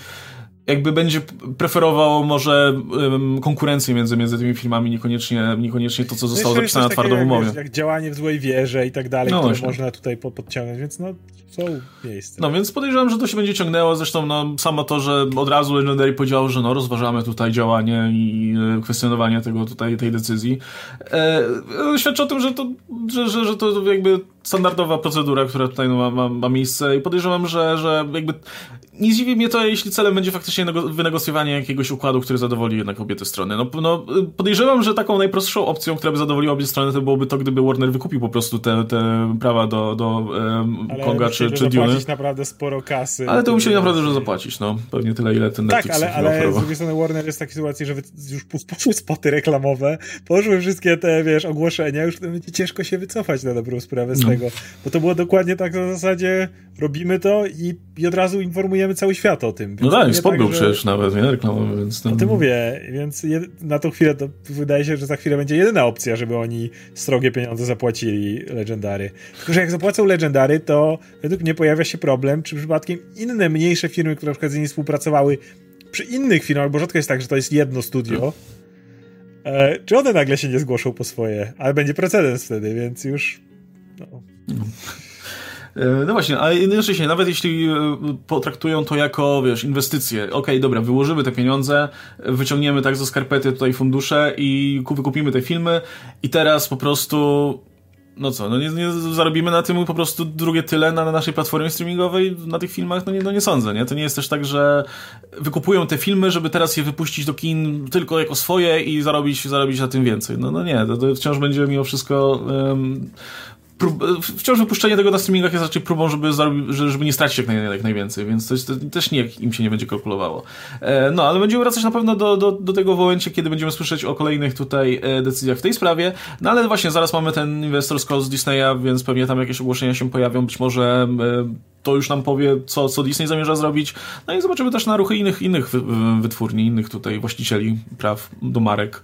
jakby będzie preferował może um, konkurencję między, między tymi filmami, niekoniecznie, niekoniecznie to, co no zostało zapisane na twardą umowie. Jak działanie w złej wierze i tak dalej, no które właśnie. można tutaj podciągnąć, więc no są miejsca. No więc podejrzewam, że to się będzie ciągnęło, zresztą no samo to, że od razu Legendary powiedział, że no rozważamy tutaj działanie i e, kwestionowanie tego tutaj, tej decyzji. E, świadczy o tym, że to, że, że, że to jakby standardowa procedura, która tutaj no, ma, ma, ma miejsce i podejrzewam, że, że jakby nie zdziwi mnie to, jeśli celem będzie faktycznie wynegocjowanie jakiegoś układu, który zadowoli jednak obie te strony. No, no, podejrzewam, że taką najprostszą opcją, która by zadowoliła obie strony, to byłoby to, gdyby Warner wykupił po prostu te, te prawa do, do um, Konga czy, czy Dune. zapłacić naprawdę sporo kasy. Ale to musieli naprawdę dużo zapłacić, no. Pewnie tyle, ile ten Tak, ale, ale z drugiej strony Warner jest w takiej sytuacji, że już poszły spoty reklamowe, poszły wszystkie te, wiesz, ogłoszenia, już będzie ciężko się wycofać na dobrą sprawę z no. tego tego. Bo to było dokładnie tak na zasadzie robimy to i, i od razu informujemy cały świat o tym. no tak, spot tak, był że... przecież nawet, nie? Reklamowy, więc... Ten... O tym mówię, więc na tą chwilę to wydaje się, że za chwilę będzie jedyna opcja, żeby oni strogie pieniądze zapłacili Legendary. Tylko, że jak zapłacą Legendary, to według mnie pojawia się problem, czy przypadkiem inne, mniejsze firmy, które na przykład z nimi współpracowały przy innych firmach, bo rzadko jest tak, że to jest jedno studio, e, czy one nagle się nie zgłoszą po swoje? Ale będzie precedens wtedy, więc już... No. E, no właśnie, a jednocześnie, nawet jeśli e, potraktują to jako, wiesz, inwestycje, okej, okay, dobra, wyłożymy te pieniądze, wyciągniemy tak ze skarpety tutaj fundusze i wykupimy te filmy i teraz po prostu no co, no nie, nie, zarobimy na tym po prostu drugie tyle na, na, naszej platformie streamingowej na tych filmach? No nie, no nie sądzę, nie? To nie jest też tak, że wykupują te filmy, żeby teraz je wypuścić do kin tylko jako swoje i zarobić, zarobić na tym więcej. No, no nie, to, to wciąż będzie mimo wszystko um, prób, wciąż wypuszczenie tego na streamingach jest raczej próbą, żeby, żeby nie stracić jak, naj, jak najwięcej, więc to, to też nie im się nie będzie kalkulowało. E, no, ale będziemy wracać na pewno do, do, do tego w momencie, kiedy będziemy słyszeć o kolejnych tutaj e, decyzjach w tej sprawie, no ale właśnie zaraz mamy ten inwestor z Disneya, więc pewnie tam jakieś ogłoszenia się pojawią, być może e, to już nam powie, co, co Disney zamierza zrobić, no i zobaczymy też na ruchy innych, innych wytwórni, innych tutaj właścicieli praw do marek.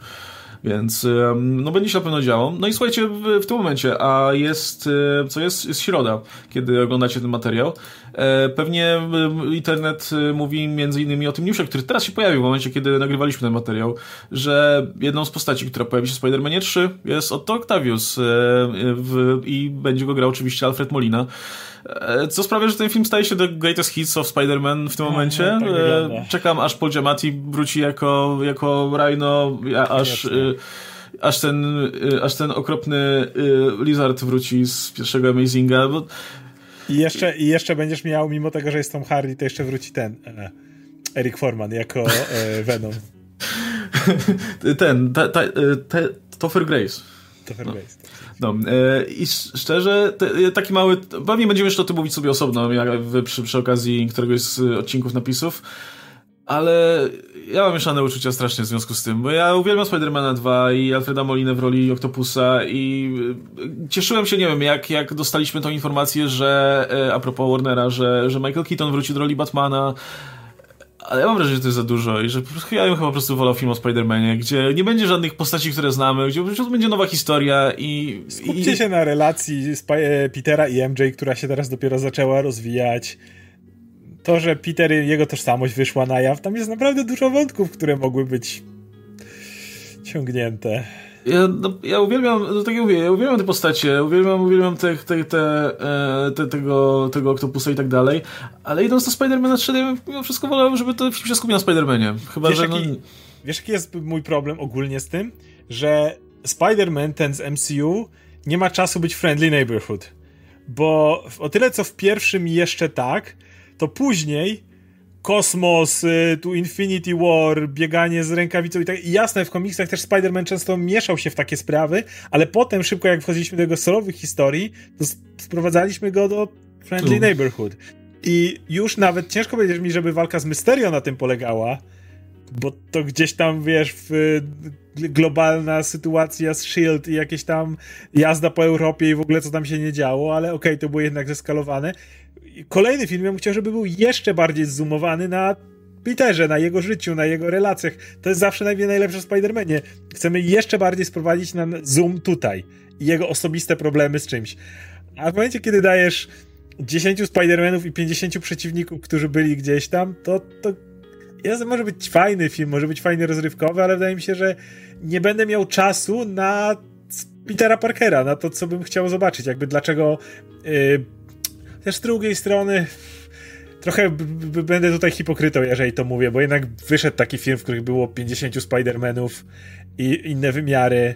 Więc no będzie się na pewno działo. No i słuchajcie, w, w tym momencie, a jest, e, co jest, jest środa, kiedy oglądacie ten materiał. E, pewnie internet e, mówi między innymi o tym newsie, który teraz się pojawił w momencie, kiedy nagrywaliśmy ten materiał, że jedną z postaci, która pojawi się w Spider-Manie 3 jest Otto Octavius w, i będzie go grał oczywiście Alfred Molina. Co sprawia, że ten film staje się the greatest hits of Spider-Man w tym no, momencie. No, tak Czekam, aż Paul Giamatti wróci jako, jako Rhino, aż... aż ten, aż ten okropny Lizard wróci z pierwszego Amazinga. Bo... I jeszcze, I jeszcze będziesz miał, mimo tego, że jest Tom Hardy, to jeszcze wróci ten e, Eric Forman jako e, Venom. <laughs> ten, ta, ta, te, Topher Grace. Topher no. Grace. No, e, i szczerze, te, taki mały, pewnie będziemy jeszcze o tym mówić sobie osobno, jak przy, przy okazji któregoś z odcinków napisów, ale ja mam mieszane uczucia strasznie w związku z tym, bo ja uwielbiam Spidermana 2 i Alfreda Molinę w roli Octopusa i e, cieszyłem się, nie wiem, jak, jak dostaliśmy tą informację, że e, a propos Warnera, że, że Michael Keaton wróci do roli Batmana, ale ja mam wrażenie, że to jest za dużo i że ja bym chyba po prostu wolał film o Spider-Manie, gdzie nie będzie żadnych postaci, które znamy, gdzie po prostu będzie nowa historia i... Skupcie i... się na relacji e, Petera i MJ, która się teraz dopiero zaczęła rozwijać. To, że Peter, jego tożsamość wyszła na jaw, tam jest naprawdę dużo wątków, które mogły być ciągnięte. Ja, no, ja uwielbiam, no tak jak mówię, ja uwielbiam te postacie, uwielbiam, uwielbiam te, te, te, e, te, tego, tego Octopusa i tak dalej, ale idąc do Spidermana 3, ja mimo wszystko wolałem, żeby to film się skupił na Spidermanie. Chyba, wiesz, że... Jaki, no... Wiesz, jaki jest mój problem ogólnie z tym? Że Spider-Man, ten z MCU, nie ma czasu być friendly neighborhood. Bo o tyle, co w pierwszym jeszcze tak, to później kosmos, tu Infinity War, bieganie z rękawicą i tak. I jasne, w komiksach też Spider-Man często mieszał się w takie sprawy, ale potem szybko jak wchodziliśmy do jego solowych historii, to sprowadzaliśmy go do Friendly Neighborhood. I już nawet ciężko powiedzieć mi, żeby walka z Mysterio na tym polegała, bo to gdzieś tam, wiesz, w, globalna sytuacja z S.H.I.E.L.D. i jakieś tam jazda po Europie i w ogóle co tam się nie działo, ale okej, okay, to było jednak zeskalowane kolejny film ja bym chciał, żeby był jeszcze bardziej zoomowany na Peterze, na jego życiu, na jego relacjach. To jest zawsze najlepsze w Spider-Manie. Chcemy jeszcze bardziej sprowadzić na zoom tutaj i jego osobiste problemy z czymś. A w momencie, kiedy dajesz 10 Spider-Manów i 50 przeciwników, którzy byli gdzieś tam, to, to jest, może być fajny film, może być fajny rozrywkowy, ale wydaje mi się, że nie będę miał czasu na Petera Parkera, na to, co bym chciał zobaczyć. Jakby dlaczego yy, też z drugiej strony trochę będę tutaj hipokrytą, jeżeli to mówię, bo jednak wyszedł taki film, w którym było 50 Spider-Manów i inne wymiary,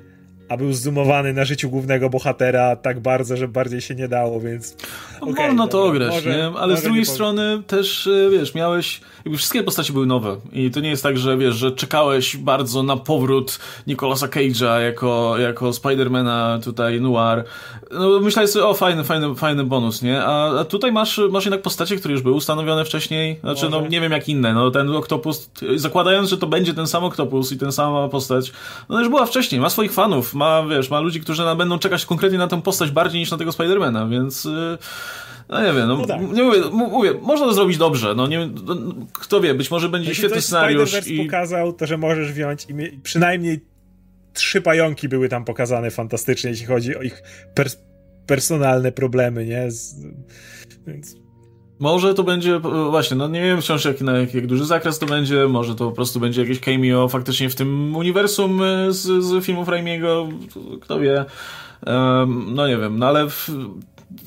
a był zoomowany na życiu głównego bohatera tak bardzo, że bardziej się nie dało, więc... No, okay, można to ograć, może, nie? Ale z drugiej strony też, e, wiesz, miałeś jakby wszystkie postacie były nowe i to nie jest tak, że wiesz, że czekałeś bardzo na powrót Nicolasa Cage'a jako, jako Spidermana tutaj Noir. No, myślałeś sobie, o fajny, fajny, fajny bonus, nie? A, a tutaj masz, masz jednak postacie, które już były ustanowione wcześniej, znaczy no, Może. no nie wiem jak inne, no ten Octopus, zakładając, że to będzie ten sam Octopus i ten sama postać, no już była wcześniej, ma swoich fanów, ma, wiesz, ma ludzi, którzy będą czekać konkretnie na tę postać bardziej niż na tego Spidermana, więc... Yy no nie wiem, no, no tak. nie mówię, mówię, można to zrobić dobrze, no nie no, kto wie, być może będzie świetny scenariusz. i pokazał to, że możesz wziąć i przynajmniej trzy pająki były tam pokazane fantastycznie, jeśli chodzi o ich pers personalne problemy, nie? Z, więc... Może to będzie, właśnie, no nie wiem wciąż jak, na jak, jak duży zakres to będzie, może to po prostu będzie jakieś cameo faktycznie w tym uniwersum e, z, z filmów Raimiego, kto wie. Um, no nie wiem, no ale w,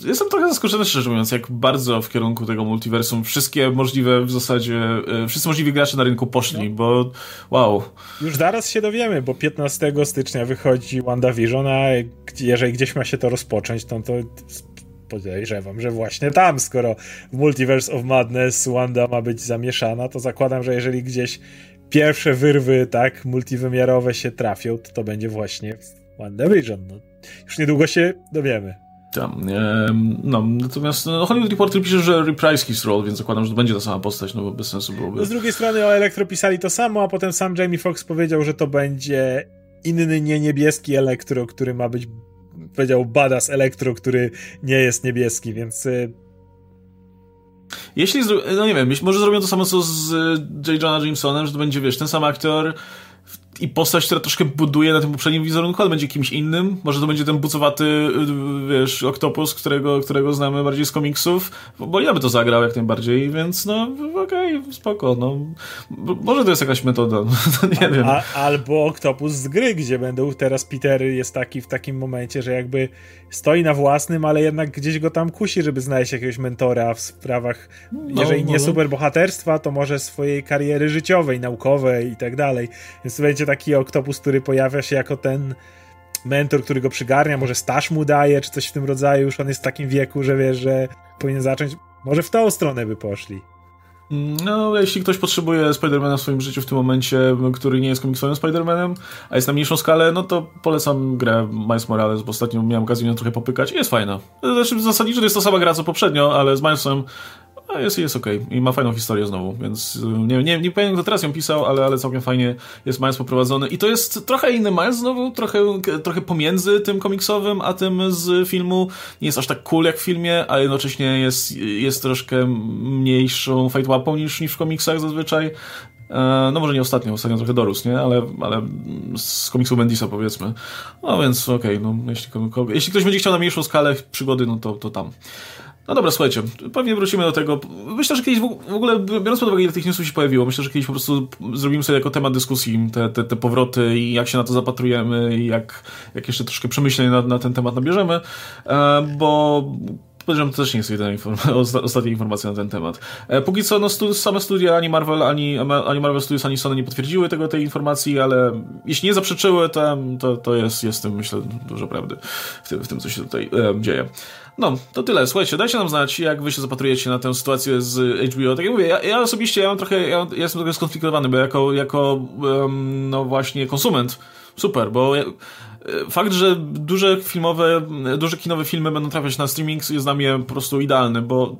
jestem trochę zaskoczony, szczerze mówiąc, jak bardzo w kierunku tego multiversum wszystkie możliwe w zasadzie, e, wszyscy możliwi gracze na rynku poszli, no. bo wow. Już zaraz się dowiemy, bo 15 stycznia wychodzi WandaVision, a jeżeli gdzieś ma się to rozpocząć, to, to podejrzewam, że właśnie tam, skoro w Multiverse of Madness Wanda ma być zamieszana, to zakładam, że jeżeli gdzieś pierwsze wyrwy, tak, multiwymiarowe się trafią, to to będzie właśnie WandaVision. No, już niedługo się dowiemy. Tam, no, natomiast no, Hollywood Reporter pisze, że reprise his role, więc zakładam, że to będzie ta sama postać, no bo bez sensu byłoby. No z drugiej strony o Elektro pisali to samo, a potem sam Jamie Foxx powiedział, że to będzie inny, nie niebieski Elektro, który ma być, powiedział badass Elektro, który nie jest niebieski, więc... Y, Jeśli, no nie wiem, może zrobią to samo co z J. Jonah Jamesonem, że to będzie, wiesz, ten sam aktor, i postać, która troszkę buduje na tym poprzednim wizerunku, ale będzie kimś innym. Może to będzie ten bucowaty, wiesz, oktopus, którego, którego znamy bardziej z komiksów, bo ja by to zagrał jak najbardziej, więc no okej, okay, spoko, no. Może to jest jakaś metoda, <laughs> no, nie wiem. A, albo oktopus z gry, gdzie będą teraz Peter jest taki w takim momencie, że jakby stoi na własnym, ale jednak gdzieś go tam kusi, żeby znaleźć jakiegoś mentora w sprawach, no, jeżeli nie superbohaterstwa, to może swojej kariery życiowej, naukowej i tak dalej. Więc to będzie taki oktopus, który pojawia się jako ten mentor, który go przygarnia, może staż mu daje, czy coś w tym rodzaju, już on jest w takim wieku, że wiesz, że powinien zacząć, może w tą stronę by poszli. No, jeśli ktoś potrzebuje Spidermana w swoim życiu w tym momencie, który nie jest komiksowym Spidermanem, a jest na mniejszą skalę, no to polecam grę Miles Morales, bo ostatnio miałem okazję ją trochę popykać i jest fajna. Znaczy, zasadniczo to jest ta sama gra co poprzednio, ale z Milesem a jest, jest okej. Okay. I ma fajną historię znowu, więc y, nie, nie, nie pamiętam, kto teraz ją pisał, ale, ale całkiem fajnie jest Miles poprowadzony. I to jest trochę inny Miles znowu, trochę, trochę pomiędzy tym komiksowym, a tym z filmu. Nie jest aż tak cool jak w filmie, a jednocześnie jest, jest troszkę mniejszą fight łapą niż, niż w komiksach zazwyczaj. E, no może nie ostatnio, ostatnio trochę dorósł, nie? Ale, ale z komiksu Bendisa powiedzmy. No więc okej, okay, no jeśli, jeśli ktoś będzie chciał na mniejszą skalę przygody, no to, to tam. No dobra, słuchajcie, pewnie wrócimy do tego. Myślę, że kiedyś w ogóle, biorąc pod uwagę, ile tych newsów się pojawiło, myślę, że kiedyś po prostu zrobimy sobie jako temat dyskusji te, te, te powroty i jak się na to zapatrujemy i jak, jak jeszcze troszkę przemyśleń na, na ten temat nabierzemy, e, bo podejrzewam, to też nie jest jedyna inform- <laughs> ostatnia informacja na ten temat. E, póki co, no, stu- same studia ani Marvel, ani, ani Marvel Studios, ani Sony nie potwierdziły tego, tej informacji, ale jeśli nie zaprzeczyły, to, to, to jest, jest tym, myślę, dużo prawdy w tym, w tym co się tutaj e, dzieje. No, to tyle. Słuchajcie, dajcie nam znać, jak wy się zapatrujecie na tę sytuację z HBO. Tak jak mówię, ja, ja osobiście ja mam trochę, ja, ja jestem trochę skonfliktowany, bo jako, jako um, no właśnie konsument, super, bo ja, fakt, że duże filmowe, duże kinowe filmy będą trafiać na streaming jest dla mnie po prostu idealny, bo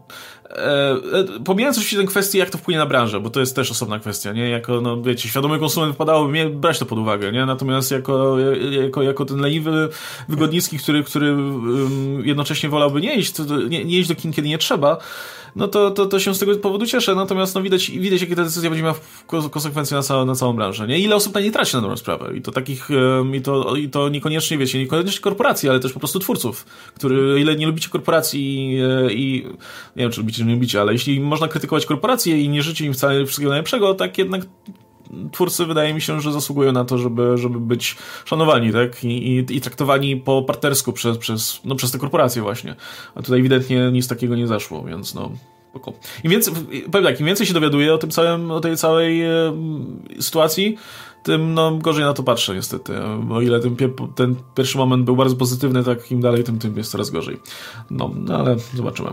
e, e pomijając oczywiście tę kwestię, jak to wpłynie na branżę, bo to jest też osobna kwestia, nie? Jako, no wiecie, świadomy konsument wypadałoby mnie brać to pod uwagę, nie? Natomiast jako, jako, jako ten leniwy Wygodnicki, który, który um, jednocześnie wolałby nie iść, nie, nie iść do kin, kiedy nie trzeba, no to, to, to się z tego powodu cieszę, natomiast no widać, widać jakie ta decyzja będzie miała konsekwencje na, całą, na całą branżę, nie? Ile osób na nie traci na dobrą sprawę i to takich, i to, i to niekoniecznie, wiecie, niekoniecznie korporacji, ale też po prostu twórców, który, ile nie lubicie korporacji e, i, nie wiem, czy lubicie, czy nie lubicie, ale jeśli można krytykować korporacje i nie życie im wcale wszystkiego najlepszego, tak jednak twórcy wydaje mi się, że zasługują na to, żeby, żeby być szanowani, tak? I, i, i traktowani po partnersku przez, przez, no, przez te korporacje właśnie. A tutaj ewidentnie nic takiego nie zaszło, więc no... Spoko. Im więcej, powiem tak, im więcej się dowiaduję o tym całym, o tej całej e, sytuacji, tym no, gorzej na to patrzę niestety. O ile ten, ten pierwszy moment był bardzo pozytywny, tak im dalej, tym, tym jest coraz gorzej. No, no ale zobaczymy.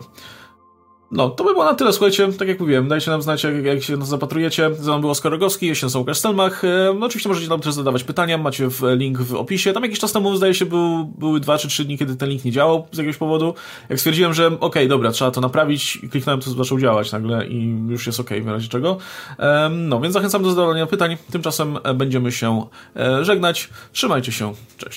No, to by było na tyle, słuchajcie, tak jak mówiłem, dajcie nam znać, jak, jak się nas zapatrujecie. Ze mną był Oskar Rogowski, jestem są Łukasz Stelmach. No, oczywiście możecie nam też zadawać pytania, macie link w opisie. Tam jakiś czas temu, zdaje się, był, były dwa czy trzy dni, kiedy ten link nie działał z jakiegoś powodu. Jak stwierdziłem, że okej, okay, dobra, trzeba to naprawić, kliknąłem, to zaczął działać nagle i już jest okej, okay, w razie czego. No, więc zachęcam do zadawania pytań. Tymczasem będziemy się e, żegnać. Trzymajcie się, cześć.